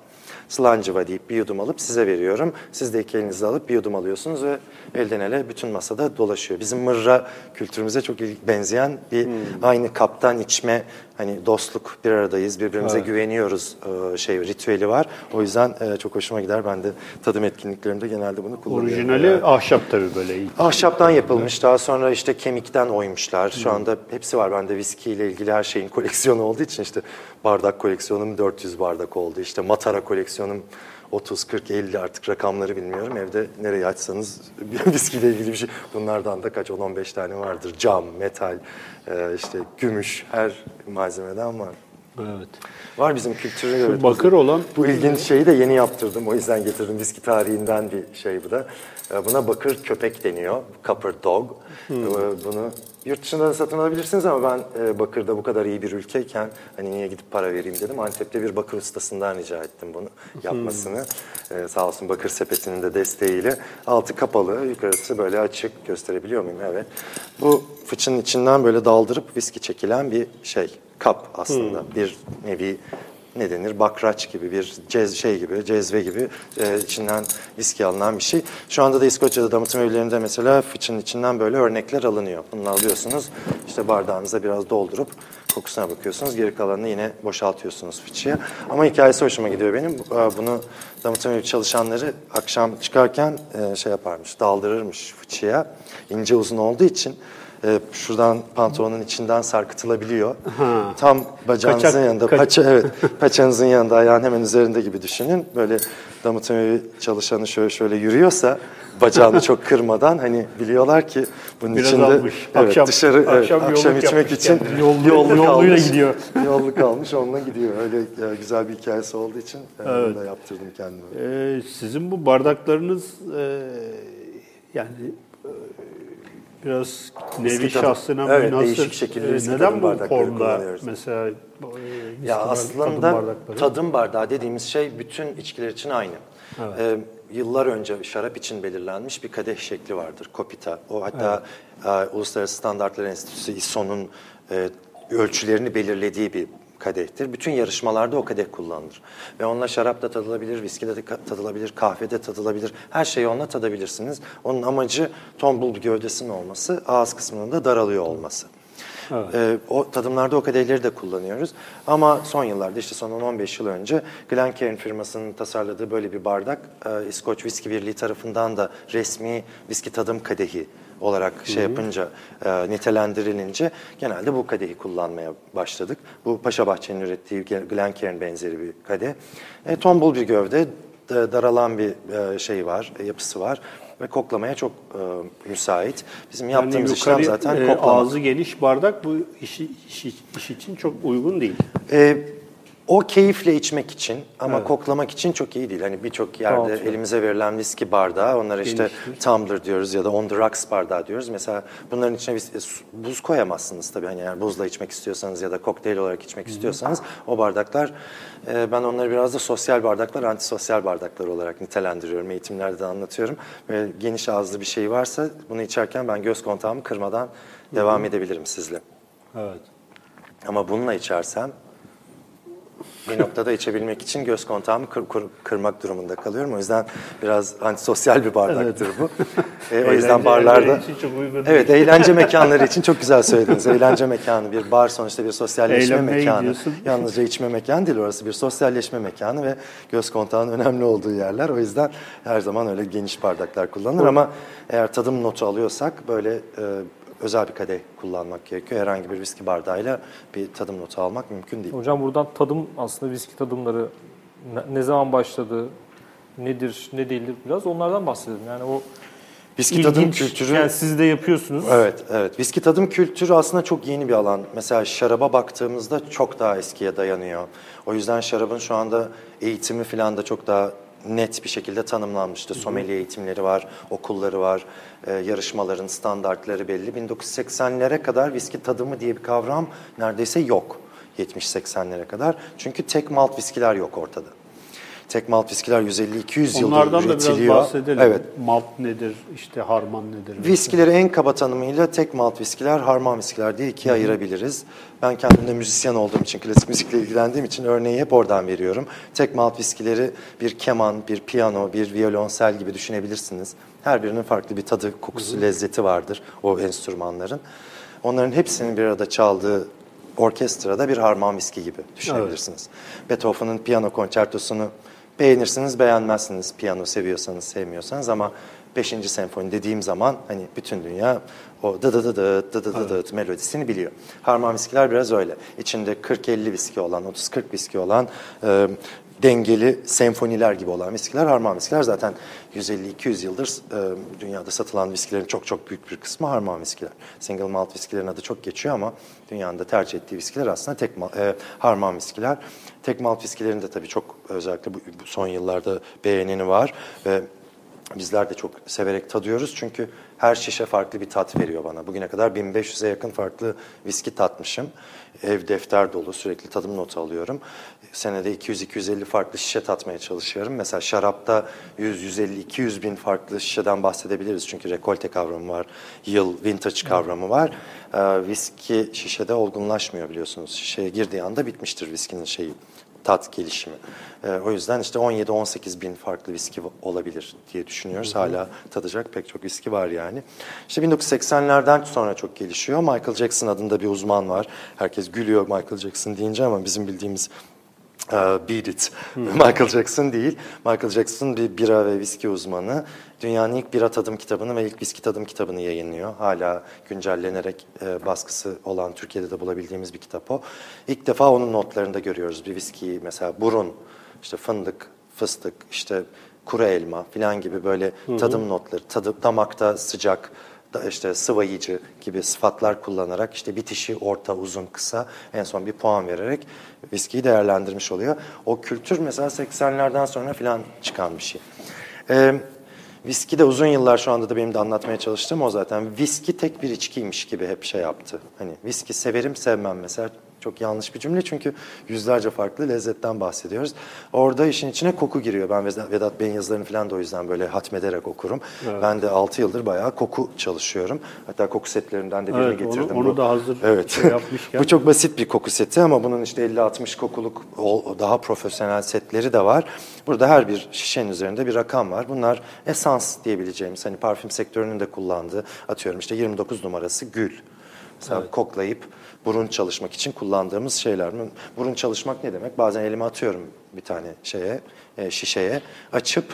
Slancıva deyip bir yudum alıp size veriyorum. Siz de iki elinizle alıp bir yudum alıyorsunuz ve elden ele bütün masada dolaşıyor. Bizim mırra kültürümüze çok benzeyen bir Hmm. aynı kaptan içme hani dostluk bir aradayız birbirimize güveniyoruz e, şey ritüeli var. O yüzden e, çok hoşuma gider. Ben de tadım etkinliklerimde genelde bunu kullanıyorum. Orijinali Yani. ahşap tabii böyle. Ahşaptan yapılmış. Daha sonra işte kemikten oymuşlar. Şu anda hepsi var. Bende viski ile ilgili her şeyin koleksiyonu olduğu için işte bardak koleksiyonum 400 bardak oldu. İşte matara koleksiyonum 30, 40, 50 artık rakamları bilmiyorum. Evde nereye açsanız viskiyle ilgili bir şey. Bunlardan da kaç 10-15 tane vardır. Cam, metal, e, işte gümüş her malzemeden var. Evet. Var bizim kültürü. evet. bakır olan- Bu ilginç şeyi de yeni yaptırdım. O yüzden getirdim. Viski tarihinden bir şey bu da. Ee, Buna bakır köpek deniyor. Copper dog. Ee, Bunu yurt dışında da satın alabilirsiniz ama ben e, bakırda bu kadar iyi bir ülkeyken hani niye gidip para vereyim dedim. Antep'te bir bakır ustasından rica ettim bunu yapmasını. Ee, sağ olsun bakır sepetinin de desteğiyle. Altı kapalı, yukarısı böyle açık. Gösterebiliyor muyum? Evet. Bu fıçının içinden böyle daldırıp viski çekilen bir şey. Kap aslında. Bir nevi ne denir bakraç gibi bir cez şey gibi cezve gibi e, içinden viski alınan bir şey. Şu anda da İskoçya'da damıtım evlerinde mesela fıçının içinden böyle örnekler alınıyor. Bunu alıyorsunuz işte bardağınıza biraz doldurup kokusuna bakıyorsunuz. Geri kalanını yine boşaltıyorsunuz fıçıya. Ama hikayesi hoşuma gidiyor benim. E, Bunu damıtım evi çalışanları akşam çıkarken e, şey yaparmış daldırırmış fıçıya. ince uzun olduğu için e, şuradan pantolonun içinden sarkıtılabiliyor. Tam bacağınızın Kaçak- yanında, kaç- paça evet, paçanızın yanında, ayağın hemen üzerinde gibi düşünün. Böyle damıtım çalışanı şöyle şöyle yürüyorsa bacağını çok kırmadan hani biliyorlar ki bunun Biraz içinde almış. evet, Akşam- dışarı evet, akşam akşam, yolluk içmek için kendine. Yollu- yolluk yolluyla almış. gidiyor. yolluk almış onunla gidiyor. Öyle e, güzel bir hikayesi olduğu için e, onu da yaptırdım kendime. Ee, sizin bu bardaklarınız e, yani biraz nevi şahsına Evet, münhasır. değişik şekilde E, neden tadım bu formda mesela e, Ya aslında tadım tadım, bardakları? bardağı dediğimiz şey bütün içkiler için aynı. Ee, yıllar önce şarap için belirlenmiş bir kadeh şekli vardır, kopita. O hatta e, Uluslararası Standartlar Enstitüsü ISO'nun e, ölçülerini belirlediği bir kadehtir. Bütün yarışmalarda o kadeh kullanılır. Ve onunla şarap da tadılabilir, viski de tadılabilir, kahve de tadılabilir. Her şeyi onunla tadabilirsiniz. Onun amacı tombul bir gövdesinin olması, ağız kısmının da daralıyor olması. Ee, o tadımlarda o kadehleri de kullanıyoruz. Ama son yıllarda işte son 10-15 yıl önce Glencairn firmasının tasarladığı böyle bir bardak e, İskoç Viski Birliği tarafından da resmi viski tadım kadehi olarak şey yapınca, e, nitelendirilince genelde bu kadehi kullanmaya başladık. Bu Paşa Bahçe'nin ürettiği Glencairn benzeri bir kadeh. E, tombul bir gövde, da- daralan bir e, şey var, e, yapısı var ve koklamaya çok e, müsait. Bizim Yani yaptığımız işlem yukarı, zaten e, koklamak. ağzı geniş bardak bu iş, iş, iş için çok uygun değil. Ee, O keyifle içmek için ama koklamak için çok iyi değil. Hani birçok yerde Dağıtıyor. elimize verilen viski bardağı, onlara işte tumbler diyoruz ya da on the rocks bardağı diyoruz. Mesela bunların içine e, buz koyamazsınız tabii. Hani eğer buzla içmek istiyorsanız ya da kokteyl olarak içmek istiyorsanız o bardaklar, e, ben onları biraz da sosyal bardaklar, antisosyal bardaklar olarak nitelendiriyorum. Eğitimlerde de anlatıyorum. Böyle geniş ağızlı bir şey varsa bunu içerken ben göz kontağımı kırmadan devam edebilirim sizle. Evet. Ama bununla içersem bir noktada içebilmek için göz kontağımı kır- kır- kırmak durumunda kalıyorum. O yüzden biraz antisosyal bir bardaktır bu. E, o yüzden barlarda... için çok uygun Evet, eğlence mekanları için çok güzel söylediniz. Eğlence mekanı, bir bar sonuçta bir sosyalleşme Eğlenmeye mekanı. gidiyorsun. Yalnızca içme mekanı değil, orası bir sosyalleşme mekanı ve göz kontağının önemli olduğu yerler. O yüzden her zaman öyle geniş bardaklar kullanılır ama eğer tadım notu alıyorsak böyle e, özel bir kadeh kullanmak gerekiyor. Herhangi bir viski bardağıyla bir tadım notu almak mümkün değil. Hocam buradan tadım aslında viski tadımları ne, zaman başladı, nedir, ne değildir biraz onlardan bahsedelim. Yani o Viski tadım ilginç, kültürü yani siz de yapıyorsunuz. Evet, evet. Viski tadım kültürü aslında çok yeni bir alan. Mesela şaraba baktığımızda çok daha eskiye dayanıyor. O yüzden şarabın şu anda eğitimi falan da çok daha net bir şekilde tanımlanmıştı. Sommelier eğitimleri var, okulları var, e, yarışmaların standartları belli. 1980'lere kadar viski tadımı diye bir kavram neredeyse yok. 70-80'lere kadar. Çünkü tek malt viskiler yok ortada. Tek malt viskiler 150-200 yıldır Onlardan da biraz üretiliyor. bahsedelim. Evet. Malt nedir, işte harman nedir? Viskileri en kaba tanımıyla tek malt viskiler, harman viskiler diye ikiye ayırabiliriz. Ben kendim de müzisyen olduğum için, klasik müzikle ilgilendiğim için örneği hep oradan veriyorum. Tek malt viskileri bir keman, bir piyano, bir violonsel gibi düşünebilirsiniz. Her birinin farklı bir tadı, kokusu, lezzeti vardır o enstrümanların. Onların hepsinin bir arada çaldığı orkestrada bir harman viski gibi düşünebilirsiniz. Beethoven'ın piyano konçertosunu Beğenirsiniz, beğenmezsiniz piyano seviyorsanız, sevmiyorsanız ama 5. senfoni dediğim zaman hani bütün dünya o dı dı dı dı dı dı dı, evet. dı melodisini biliyor. Harman viskiler biraz öyle. İçinde 40-50 viski olan, 30-40 viski olan dengeli senfoniler gibi olan viskiler harman viskiler. Zaten 150-200 yıldır e, dünyada satılan viskilerin çok çok büyük bir kısmı harman viskiler. Single malt viskilerin adı çok geçiyor ama dünyanın da tercih ettiği viskiler aslında tek e, harman viskiler. Tek malt viskilerin de tabii çok özellikle bu, bu son yıllarda beğeneni var ve Bizler de çok severek tadıyoruz çünkü her şişe farklı bir tat veriyor bana. Bugüne kadar 1500'e yakın farklı viski tatmışım. Ev defter dolu sürekli tadım notu alıyorum. Senede 200-250 farklı şişe tatmaya çalışıyorum. Mesela şarapta 100-150-200 bin farklı şişeden bahsedebiliriz. Çünkü rekolte kavramı var, yıl, vintage kavramı var. Ee, viski şişede olgunlaşmıyor biliyorsunuz. Şişeye girdiği anda bitmiştir viskinin şeyi tat gelişimi. Ee, o yüzden işte 17-18 bin farklı viski olabilir diye düşünüyoruz. Hala tadacak pek çok viski var yani. İşte 1980'lerden sonra çok gelişiyor. Michael Jackson adında bir uzman var. Herkes gülüyor Michael Jackson deyince ama bizim bildiğimiz e, Beat It. Michael Jackson değil. Michael Jackson bir bira ve viski uzmanı. Dünyanın ilk bira tadım kitabını ve ilk viski tadım kitabını yayınlıyor. Hala güncellenerek e, baskısı olan Türkiye'de de bulabildiğimiz bir kitap o. İlk defa onun notlarında görüyoruz bir viskiyi. Mesela burun, işte fındık, fıstık, işte kuru elma falan gibi böyle tadım notları. Tadı damakta sıcak, işte sıvayıcı gibi sıfatlar kullanarak işte bitişi orta, uzun, kısa en son bir puan vererek viskiyi değerlendirmiş oluyor. O kültür mesela 80'lerden sonra filan çıkan bir şey. Ee, viski de uzun yıllar şu anda da benim de anlatmaya çalıştığım o zaten. Viski tek bir içkiymiş gibi hep şey yaptı. Hani viski severim sevmem mesela çok yanlış bir cümle çünkü yüzlerce farklı lezzetten bahsediyoruz. Orada işin içine koku giriyor. Ben Vedat, Bey'in yazılarını falan da o yüzden böyle hatmederek okurum. Ben de 6 yıldır bayağı koku çalışıyorum. Hatta koku setlerinden de birini Evet, onu- getirdim. onu Bu- da hazır evet. şey yapmışken. Bu çok basit bir koku seti ama bunun işte 50-60 kokuluk daha profesyonel setleri de var. Burada her bir şişenin üzerinde bir rakam var. Bunlar esans diyebileceğimiz hani parfüm sektörünün de kullandığı atıyorum işte 29 numarası gül. Mesela koklayıp burun çalışmak için kullandığımız şeyler. Burun çalışmak ne demek? Bazen elime atıyorum bir tane şeye, e, şişeye, açıp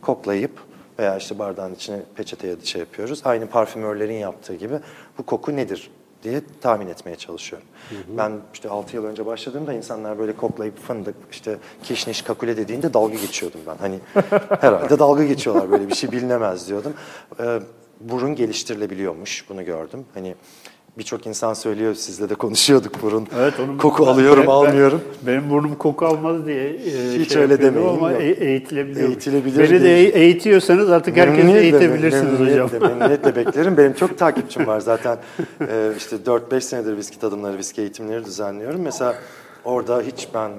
koklayıp veya işte bardağın içine peçeteye şey yapıyoruz. Aynı parfümörlerin yaptığı gibi bu koku nedir diye tahmin etmeye çalışıyorum. Ben işte 6 yıl önce başladığımda insanlar böyle koklayıp fındık, işte kişniş, kakule dediğinde dalga geçiyordum ben. Hani herhalde dalga geçiyorlar böyle bir şey bilinemez diyordum. Ee, burun geliştirilebiliyormuş bunu gördüm. Hani birçok insan söylüyor, sizle de konuşuyorduk burun. Evet, onun koku alıyorum, ben- almıyorum. Benim burnum koku almaz diye e, Hiç şey öyle demeyin, ama e- eğitilebiliyor. Eğitilebilir Beni de eğitiyorsanız artık herkesi Memnuniyetle, eğitebilirsiniz hocam. memnuniyetle, Memnuniyetle beklerim. Benim çok takipçim var zaten. Ee, işte 4-5 senedir viski tadımları, viski eğitimleri düzenliyorum. Mesela orada hiç ben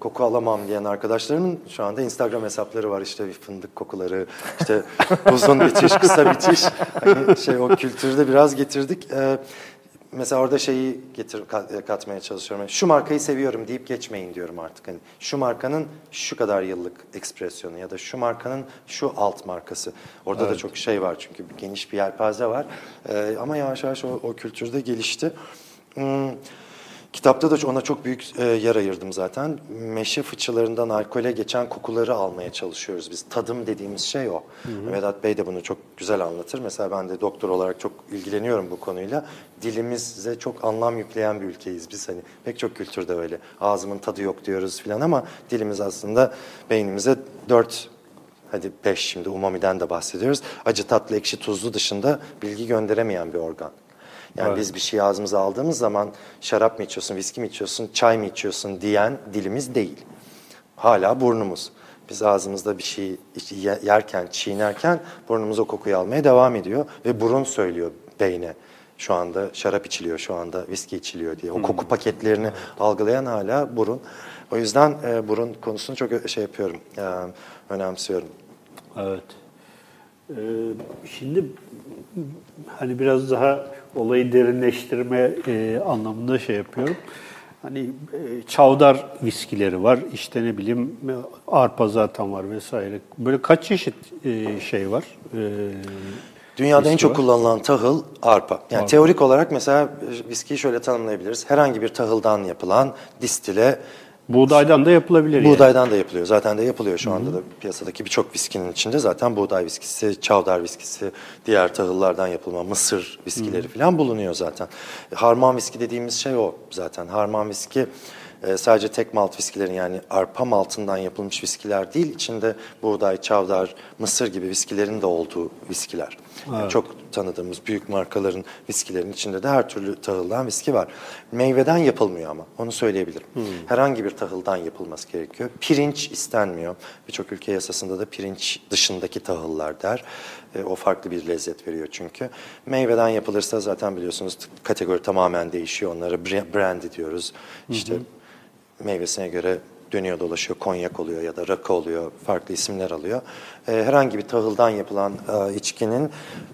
koku alamam diyen arkadaşlarımın şu anda Instagram hesapları var. İşte bir fındık kokuları, işte uzun bitiş, kısa bitiş. Hani şey o kültürde biraz getirdik. Ee, Mesela orada şeyi getir kat- katmaya çalışıyorum. Yani Şu markayı seviyorum deyip geçmeyin diyorum artık. Hani şu markanın şu kadar yıllık ekspresyonu ya da şu markanın şu alt markası. Orada da çok şey var çünkü geniş bir yelpaze var. Ee, ama yavaş yavaş o, o kültürde gelişti. Hmm, Kitapta da ona çok büyük e, yer ayırdım zaten. Meşe fıçılarından alkole geçen kokuları almaya çalışıyoruz biz. Tadım dediğimiz şey o. Vedat Bey de bunu çok güzel anlatır. Mesela ben de doktor olarak çok ilgileniyorum bu konuyla. Dilimize çok anlam yükleyen bir ülkeyiz biz. Hani pek çok kültürde öyle. Ağzımın tadı yok diyoruz filan ama dilimiz aslında beynimize dört Hadi beş şimdi umamiden de bahsediyoruz. Acı, tatlı, ekşi, tuzlu dışında bilgi gönderemeyen bir organ. Yani biz bir şey ağzımıza aldığımız zaman şarap mı içiyorsun, viski mi içiyorsun, çay mı içiyorsun diyen dilimiz değil. Hala burnumuz. Biz ağzımızda bir şey yerken, çiğnerken burnumuz o kokuyu almaya devam ediyor. Ve burun söylüyor beyne. Şu anda şarap içiliyor, şu anda viski içiliyor diye. O koku paketlerini algılayan hala burun. O yüzden e, burun konusunu çok ö- şey yapıyorum, e, önemsiyorum. Evet. Ee, şimdi hani biraz daha olayı derinleştirme e, anlamında şey yapıyorum. Hani e, çavdar viskileri var, işte ne bileyim e, arpa zaten var vesaire. Böyle kaç çeşit e, şey var? E, Dünyada en çok var. kullanılan tahıl arpa. Yani teorik olarak mesela e, viskiyi şöyle tanımlayabiliriz. Herhangi bir tahıldan yapılan distile buğdaydan da yapılabilir yani. buğdaydan da yapılıyor. Zaten de yapılıyor şu anda da piyasadaki birçok viskinin içinde zaten buğday viskisi, çavdar viskisi, diğer tahıllardan yapılma mısır viskileri falan bulunuyor zaten. Harman viski dediğimiz şey o zaten. Harman viski e, sadece tek malt viskilerin yani arpa maltından yapılmış viskiler değil, içinde buğday, çavdar, mısır gibi viskilerin de olduğu viskiler. Yani çok tanıdığımız büyük markaların viskilerin içinde de her türlü tahıldan viski var. Meyveden yapılmıyor ama onu söyleyebilirim. Herhangi bir tahıldan yapılması gerekiyor. Pirinç istenmiyor. Birçok ülke yasasında da pirinç dışındaki tahıllar der. E, o farklı bir lezzet veriyor çünkü. Meyveden yapılırsa zaten biliyorsunuz kategori tamamen değişiyor. Onlara bra- brandy diyoruz. İşte meyvesine göre dönüyor dolaşıyor, konyak oluyor ya da rakı oluyor, farklı isimler alıyor. Ee, herhangi bir tahıldan yapılan e, içkinin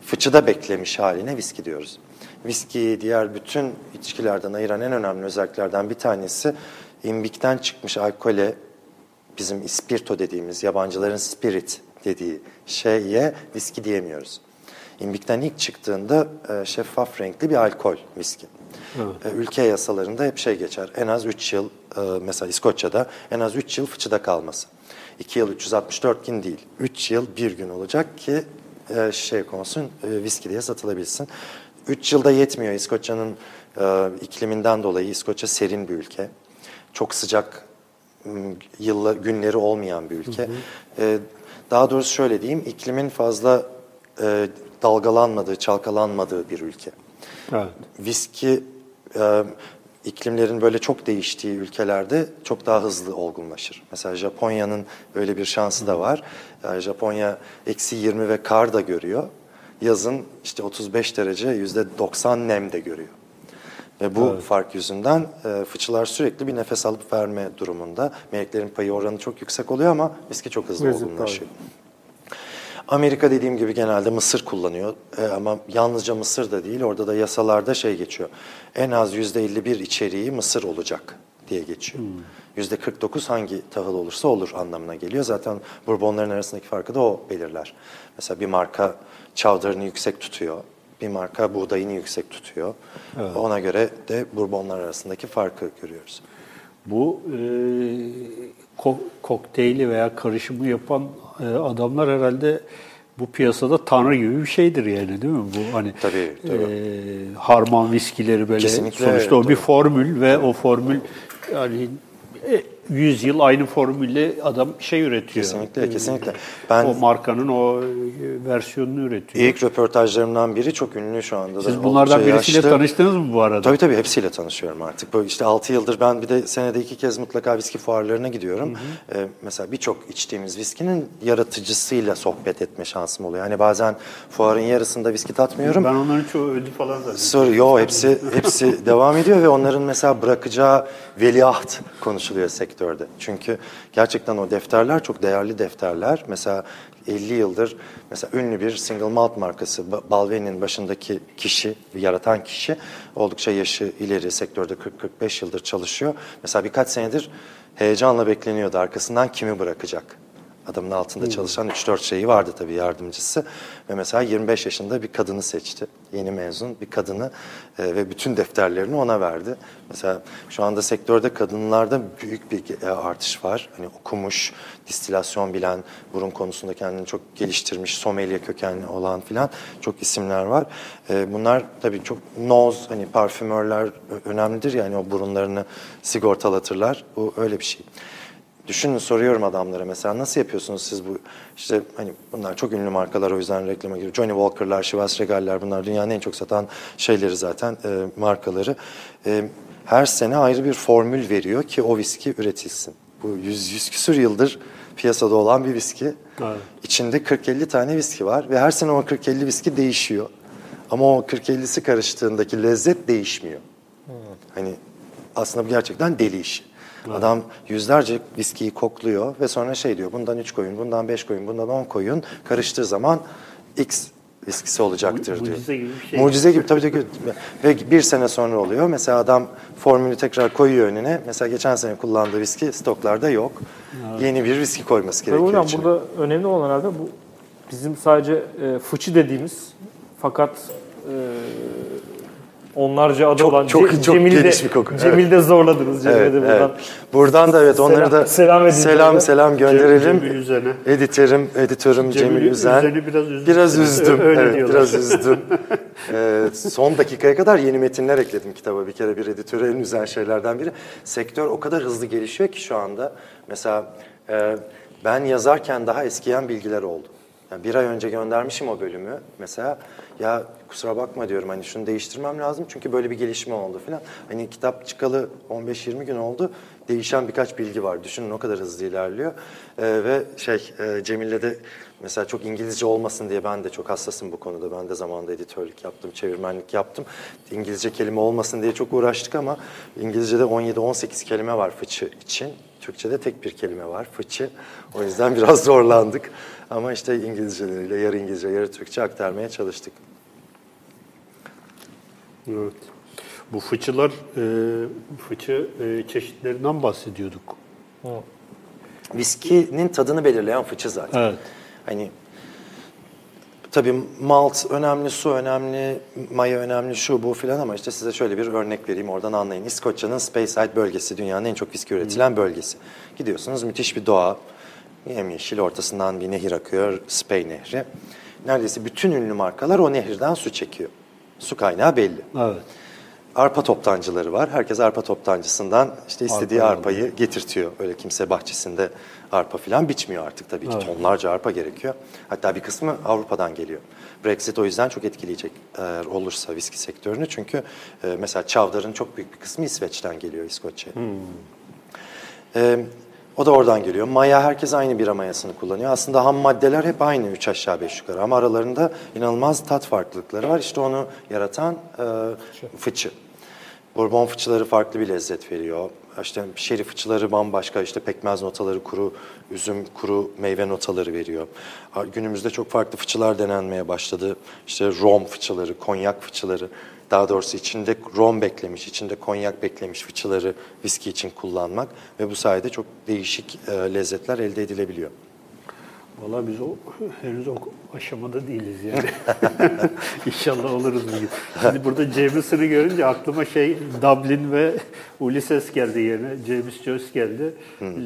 fıçıda beklemiş haline viski diyoruz. Viskiyi diğer bütün içkilerden ayıran en önemli özelliklerden bir tanesi imbikten çıkmış alkole bizim ispirto dediğimiz yabancıların spirit dediği şeye viski diyemiyoruz. İmbikten ilk çıktığında e, şeffaf renkli bir alkol viski. E, ülke yasalarında hep şey geçer. En az 3 yıl e, mesela İskoçya'da en az 3 yıl fıçıda kalması. 2 yıl 364 gün değil. 3 yıl bir gün olacak ki e, şey konsun viski diye satılabilsin. 3 yılda yetmiyor İskoçya'nın ikliminden dolayı. İskoçya serin bir ülke. Çok sıcak yılla günleri olmayan bir ülke. E, daha doğrusu şöyle diyeyim, iklimin fazla e, dalgalanmadığı, çalkalanmadığı bir ülke. Evet. Viski e, iklimlerin böyle çok değiştiği ülkelerde çok daha hızlı olgunlaşır. Mesela Japonya'nın böyle bir şansı da var. Yani Japonya eksi 20 ve kar da görüyor. Yazın işte 35 derece yüzde 90 nem de görüyor. Ve bu fark yüzünden e, fıçılar sürekli bir nefes alıp verme durumunda. Meleklerin payı oranı çok yüksek oluyor ama viski çok hızlı Hızlı, olgunlaşıyor. Amerika dediğim gibi genelde mısır kullanıyor E, ama yalnızca mısır da değil orada da yasalarda şey geçiyor. En az yüzde 51 içeriği mısır olacak diye geçiyor. Yüzde 49 hangi tahıl olursa olur anlamına geliyor. Zaten bourbonların arasındaki farkı da o belirler. Mesela bir marka çavdarını yüksek tutuyor. Bir marka buğdayını yüksek tutuyor. Ona göre de bourbonlar arasındaki farkı görüyoruz. Bu e, ko- kokteyli veya karışımı yapan e, adamlar herhalde bu piyasada tanrı gibi bir şeydir yani değil mi? Bu hani Tabii, tabii. e, harman viskileri böyle Kesinlikle, sonuçta o tabii. bir formül ve o formül yani e, 100 yıl aynı formülle adam şey üretiyor. Kesinlikle, Ee, kesinlikle. Ben- o markanın o e, versiyonunu üretiyor. İlk röportajlarımdan biri çok ünlü şu anda. da. Siz bunlardan Oldukça birisiyle yaşlı. tanıştınız mı bu arada? Tabii tabii hepsiyle tanışıyorum artık. Böyle işte 6 yıldır ben bir de senede iki kez mutlaka viski fuarlarına gidiyorum. Ee, mesela birçok içtiğimiz viskinin yaratıcısıyla sohbet etme şansım oluyor. Yani bazen fuarın yarısında viski tatmıyorum. Ben onların çoğu öldü falan zaten. Soru yo hepsi hepsi devam ediyor ve onların mesela bırakacağı veliaht konuşuluyor sektörde. Çünkü gerçekten o defterler çok değerli defterler. Mesela 50 yıldır mesela ünlü bir single malt markası Ba- Balveni'nin başındaki kişi, yaratan kişi oldukça yaşı ileri sektörde 40-45 yıldır çalışıyor. Mesela birkaç senedir heyecanla bekleniyordu arkasından kimi bırakacak. Adamın altında çalışan 3-4 şeyi vardı tabii yardımcısı. Ve mesela 25 yaşında bir kadını seçti. Yeni mezun bir kadını e, ve bütün defterlerini ona verdi. Mesela şu anda sektörde kadınlarda büyük bir e, artış var. Hani okumuş, distilasyon bilen, burun konusunda kendini çok geliştirmiş, sommelier kökenli olan filan çok isimler var. E, bunlar tabii çok noz, hani parfümörler önemlidir yani o burunlarını sigortalatırlar. Bu öyle bir şey. Düşünün soruyorum adamlara mesela nasıl yapıyorsunuz siz bu işte hani bunlar çok ünlü markalar o yüzden reklama giriyor. Johnny Walker'lar, Chivas Regal'ler bunlar dünyanın en çok satan şeyleri zaten e, markaları. E, her sene ayrı bir formül veriyor ki o viski üretilsin. Bu 100, 100 küsür yıldır piyasada olan bir viski. Evet. İçinde 40-50 tane viski var ve her sene o 40-50 viski değişiyor. Ama o 40-50'si karıştığındaki lezzet değişmiyor. Hani aslında bu gerçekten deli işi. Adam yüzlerce viskiyi kokluyor ve sonra şey diyor bundan 3 koyun, bundan 5 koyun, bundan 10 koyun karıştığı zaman X viskisi olacaktır Mu- diyor. mucize gibi bir şey. Mucize gibi tabii tabii. Ve bir sene sonra oluyor. Mesela adam formülü tekrar koyuyor önüne. Mesela geçen sene kullandığı viski stoklarda yok. Yeni bir viski koyması Tabii gerekiyor hocam içine. burada önemli olan herhalde bu bizim sadece e, fıçı dediğimiz fakat onlarca adı Çok- olan çok- Ce- çok Cemil'i de- geniş bir koku. Cemil'i de zorladınız. Cemil'e Evet, de buradan. evet. Buradan da evet onları Selam- da selam edin selam selam gönderelim. Cemil Üzen'e. Editörüm, editörüm Cemil, Cemil Üzen. Üzen'i biraz üzdüm. Biraz üzdüm. Öyle evet, diyorlar. biraz üzdüm. Ee, son dakikaya kadar yeni metinler ekledim kitaba. Bir kere bir editöre en üzen şeylerden biri. Sektör o kadar hızlı gelişiyor ki şu anda. Mesela e, ben yazarken daha eskiyen bilgiler oldu. Yani bir ay önce göndermişim o bölümü mesela. Ya kusura bakma diyorum hani şunu değiştirmem lazım çünkü böyle bir gelişme oldu falan. Hani kitap çıkalı 15-20 gün oldu. Değişen birkaç bilgi var. Düşünün o kadar hızlı ilerliyor. Ee, ve şey e, Cemil'le de mesela çok İngilizce olmasın diye ben de çok hassasım bu konuda. Ben de zamanında editörlük yaptım, çevirmenlik yaptım. İngilizce kelime olmasın diye çok uğraştık ama İngilizce'de 17-18 kelime var fıçı için. Türkçe'de tek bir kelime var, fıçı. O yüzden biraz zorlandık. Ama işte İngilizceleriyle yarı İngilizce, yarı Türkçe aktarmaya çalıştık. Evet. Bu fıçılar, e, fıçı e, çeşitlerinden bahsediyorduk. Viskinin tadını belirleyen fıçı zaten. Evet. Hani tabii malt önemli, su önemli, maya önemli, şu bu filan ama işte size şöyle bir örnek vereyim oradan anlayın. İskoçya'nın Speyside bölgesi dünyanın en çok viski üretilen bölgesi. Gidiyorsunuz müthiş bir doğa. Yemyeşil ortasından bir nehir akıyor, Spey Nehri. Neredeyse bütün ünlü markalar o nehirden su çekiyor. Su kaynağı belli. Evet. Arpa toptancıları var. Herkes arpa toptancısından işte istediği Arpayı arpayı getirtiyor. Öyle kimse bahçesinde arpa falan biçmiyor artık tabii ki. Tonlarca arpa gerekiyor. Hatta bir kısmı Avrupa'dan geliyor. Brexit o yüzden çok etkileyecek eğer olursa viski sektörünü. Çünkü e, mesela çavdarın çok büyük bir kısmı İsveç'ten geliyor İskoçya'ya. E, o da oradan geliyor. Maya herkes aynı bira mayasını kullanıyor. Aslında ham maddeler hep aynı 3 aşağı 5 yukarı ama aralarında inanılmaz tat farklılıkları var. İşte onu yaratan e, fıçı. Bourbon fıçıları farklı bir lezzet veriyor. İşte şeri fıçıları bambaşka, işte pekmez notaları, kuru üzüm, kuru meyve notaları veriyor. Günümüzde çok farklı fıçılar denenmeye başladı. İşte rom fıçıları, konyak fıçıları, daha doğrusu içinde rom beklemiş, içinde konyak beklemiş fıçıları viski için kullanmak ve bu sayede çok değişik e, lezzetler elde edilebiliyor. Valla biz o henüz o aşamada değiliz yani. İnşallah oluruz bir gün. Şimdi burada Jameson'ı görünce aklıma şey Dublin ve Ulysses geldi yerine. James Joyce geldi.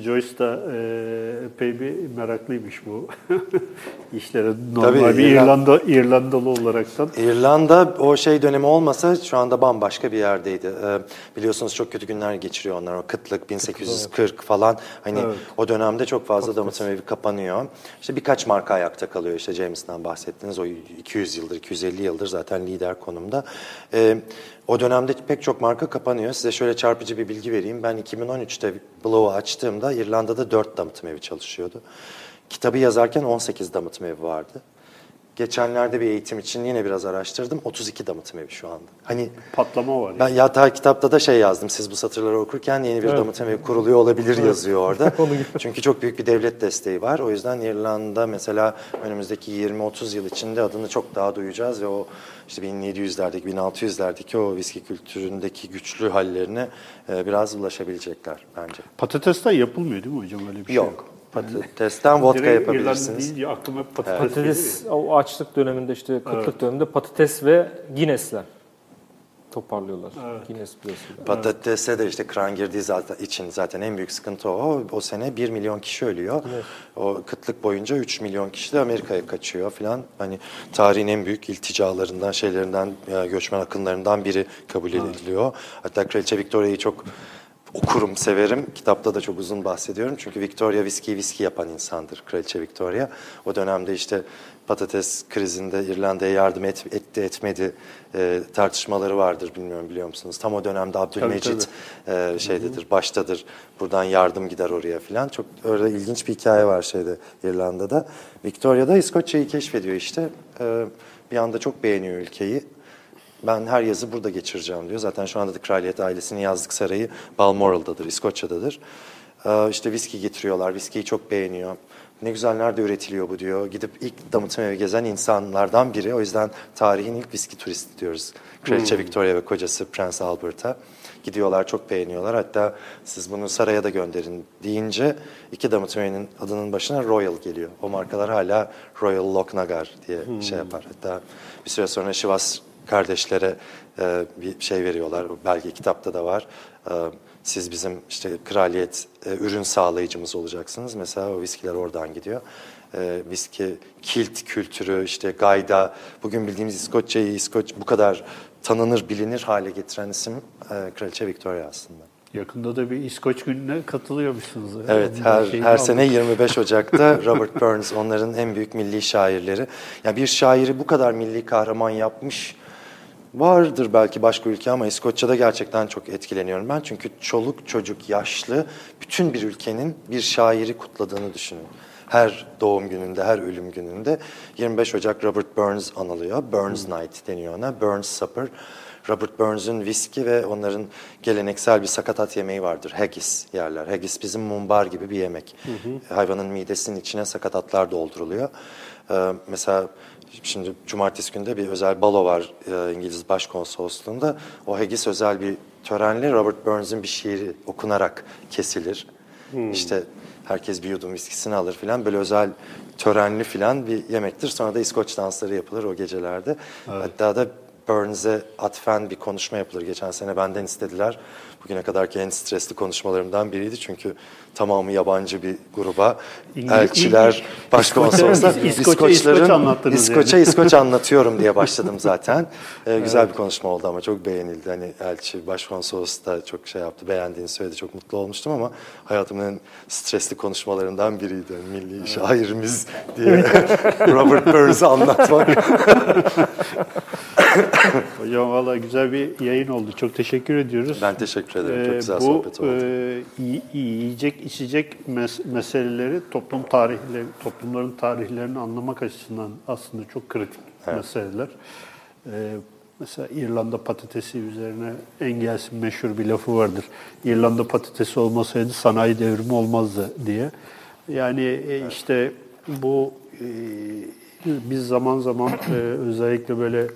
Joyce da e, epey bir meraklıymış bu işlere. Normal Tabii, bir İrlanda- İrlanda İrlandalı olaraktan. İrlanda o şey dönemi olmasa şu anda bambaşka bir yerdeydi. Ee, biliyorsunuz çok kötü günler geçiriyor onlar. O kıtlık 1840 falan. Hani Evet. o dönemde çok fazla damıtım evi kapanıyor. İşte birkaç marka ayakta kalıyor. İşte James'den bahsettiniz. O 200 yıldır, 250 yıldır zaten lider konumda. Ee, o dönemde pek çok marka kapanıyor. Size şöyle çarpıcı bir bilgi vereyim. Ben 2013'te Blow'u açtığımda İrlanda'da 4 damıtım evi çalışıyordu. Kitabı yazarken 18 damıtım evi vardı. Geçenlerde bir eğitim için yine biraz araştırdım. 32 damıtım evi şu anda. Hani Patlama var. ben yatağı kitapta da şey yazdım. Siz bu satırları okurken yeni bir damıtım evi kuruluyor olabilir yazıyor orada. Çünkü çok büyük bir devlet desteği var. O yüzden İrlanda mesela önümüzdeki 20-30 yıl içinde adını çok daha duyacağız ve o işte 1700'lerdeki, 1600'lerdeki o viski kültüründeki güçlü hallerine e, biraz ulaşabilecekler bence. Patatesten yapılmıyor değil mi hocam öyle bir şey Yok. Patatesten vodka Direkt İrlanda yapabilirsiniz. deyince aklıma patates, Patates, geliyor. o açlık döneminde işte kıtlık döneminde patates ve Guinness'ler toparlıyorlar. Guinness biliyorsunuz. Patatese de işte kran girdiği zaten için zaten en büyük sıkıntı o. O sene 1 milyon kişi ölüyor. O kıtlık boyunca 3 milyon kişi de Amerika'ya kaçıyor falan. Hani tarihin en büyük ilticalarından, şeylerinden, göçmen akınlarından biri kabul ediliyor. Hatta Kraliçe Victoria'yı çok okurum, severim. Kitapta da çok uzun bahsediyorum. Çünkü Victoria viski viski yapan insandır Kraliçe Victoria. O dönemde işte patates krizinde İrlanda'ya yardım et, etti etmedi e, tartışmaları vardır bilmiyorum biliyor musunuz? Tam o dönemde Abdülmecit e, şeydedir, baştadır. Buradan yardım gider oraya falan. Çok öyle ilginç bir hikaye var şeyde İrlanda'da. Victoria'da İskoçya'yı keşfediyor işte. E, bir anda çok beğeniyor ülkeyi. Ben her yazı burada geçireceğim diyor. Zaten şu anda da kraliyet ailesinin yazlık sarayı Balmoral'dadır, İskoçya'dadır. Ee, işte viski getiriyorlar, viskiyi çok beğeniyor. Ne güzel nerede üretiliyor bu diyor. Gidip ilk damıtım evi gezen insanlardan biri. O yüzden tarihin ilk viski turisti diyoruz. Kraliçe Victoria ve kocası Prens Albert'a. Gidiyorlar çok beğeniyorlar. Hatta siz bunu saraya da gönderin deyince iki damıtım evinin adının başına Royal geliyor. O markalar hala Royal Lochnagar diye şey yapar. Hatta bir süre sonra Şivas kardeşlere e, bir şey veriyorlar. Belge kitapta da var. E, siz bizim işte kraliyet e, ürün sağlayıcımız olacaksınız. Mesela o viskiler oradan gidiyor. E, viski kilt kültürü işte gayda bugün bildiğimiz İskoçya'yı İskoç bu kadar tanınır bilinir hale getiren isim e, Kraliçe Victoria aslında. Yakında da bir İskoç gününe katılıyormuşsunuz. Evet, Onun her her aldık. sene 25 Ocak'ta Robert Burns onların en büyük milli şairleri. Yani bir şairi bu kadar milli kahraman yapmış vardır belki başka ülke ama İskoçya'da gerçekten çok etkileniyorum ben. Çünkü çoluk çocuk yaşlı bütün bir ülkenin bir şairi kutladığını düşünün. Her doğum gününde, her ölüm gününde 25 Ocak Robert Burns anılıyor. Burns Night deniyor ona. Burns Supper. Robert Burns'ün viski ve onların geleneksel bir sakatat yemeği vardır. Haggis yerler. Haggis bizim mumbar gibi bir yemek. Hayvanın midesinin içine sakatatlar dolduruluyor. Ee, mesela şimdi cumartesi günde bir özel balo var e, İngiliz Başkonsolosluğu'nda. O haggis özel bir törenle Robert Burns'ün bir şiiri okunarak kesilir. İşte herkes bir yudum viskisini alır filan. Böyle özel törenli filan bir yemektir. Sonra da İskoç dansları yapılır o gecelerde. Hatta da Burns'e atfen bir konuşma yapılır. Geçen sene benden istediler. Bugüne kadarki en stresli konuşmalarımdan biriydi. Çünkü tamamı yabancı bir gruba. İngiliz- elçiler, başkonsoloslar. İskoçya- İskoçya- İskoç anlattınız İskoçya, yani. İskoç anlatıyorum diye başladım zaten. Ee, güzel bir konuşma oldu ama çok beğenildi. Hani elçi, başkonsolos da çok şey yaptı, beğendiğini söyledi. Çok mutlu olmuştum ama hayatımın en stresli konuşmalarından biriydi. Yani milli şairimiz diye Robert Burns'ı anlatmak. Hocam valla güzel bir yayın oldu. Çok teşekkür ediyoruz. Ben teşekkür ederim. Çok Ee, güzel bu sohbet oldu. e, yi- yiyecek içecek mes- meseleleri toplum tarihleri, toplumların tarihlerini anlamak açısından aslında çok kritik meseleler. Ee, mesela İrlanda patatesi üzerine Engels'in meşhur bir lafı vardır. İrlanda patatesi olmasaydı sanayi devrimi olmazdı diye. Yani e, işte bu e, biz zaman zaman e, özellikle böyle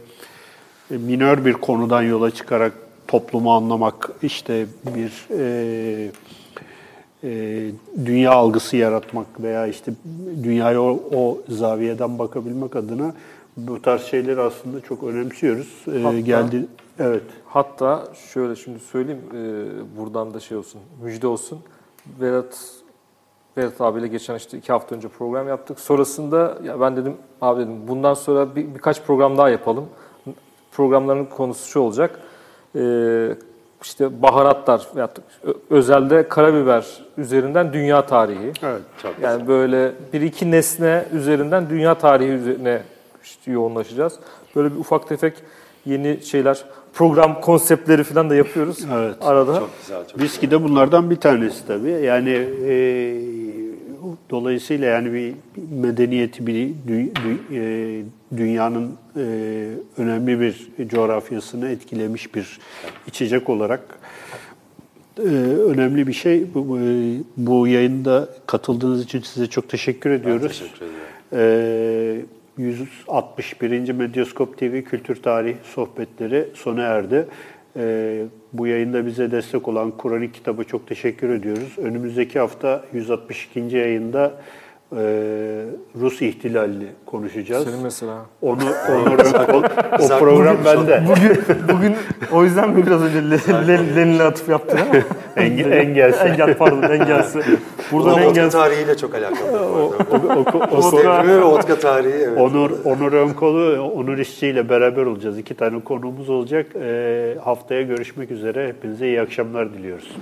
minör bir konudan yola çıkarak toplumu anlamak, işte bir e, e, dünya algısı yaratmak veya işte dünyaya o, o zaviyeden bakabilmek adına bu tarz şeyleri aslında çok önemsiyoruz. E, Hatta- geldi evet. Hatta şöyle şimdi söyleyeyim, e, buradan da şey olsun, müjde olsun. Vedat Vedat abiyle geçen işte iki hafta önce program yaptık. Sonrasında ya ben dedim abi dedim bundan sonra bir, birkaç program daha yapalım. Programların konusu şu olacak. E, işte baharatlar ö- özelde karabiber üzerinden dünya tarihi. Evet. Çok Yani böyle bir iki nesne üzerinden dünya tarihi üzerine işte yoğunlaşacağız. Böyle bir ufak tefek yeni şeyler, program konseptleri falan da yapıyoruz Evet. arada. Çok güzel, çok Viski de bunlardan bir tanesi tabii. Yani e, dolayısıyla yani bir bir medeniyeti, bir dü- dü- e, dünyanın e, önemli bir coğrafyasını etkilemiş bir içecek olarak e, önemli bir şey. Bu, bu, yayında katıldığınız için size çok teşekkür Ben ediyoruz. teşekkür ediyorum. Ee, 161. Medyaskop TV Kültür Tarih sohbetleri sona erdi. Ee, bu yayında bize destek olan Kur'an kitabı çok teşekkür ediyoruz. Önümüzdeki hafta 162. yayında e, Rus ihtilalini konuşacağız. Senin mesela. Onu, Onur Önkol, o program bende. Bugün, bugün o yüzden mi biraz önce Le- Le- Lenin'le atıf yaptın ha? Enge, engelsi. Engel pardon engelsi. Buradan vodka engel tarihiyle çok alakalı. O, o, o, o, Devri ve vodka tarihi. Evet. Onur, Onur Önkol'u, Onur İşçi ile beraber olacağız. İki tane konuğumuz olacak. Ee, haftaya görüşmek üzere. Hepinize iyi akşamlar diliyoruz.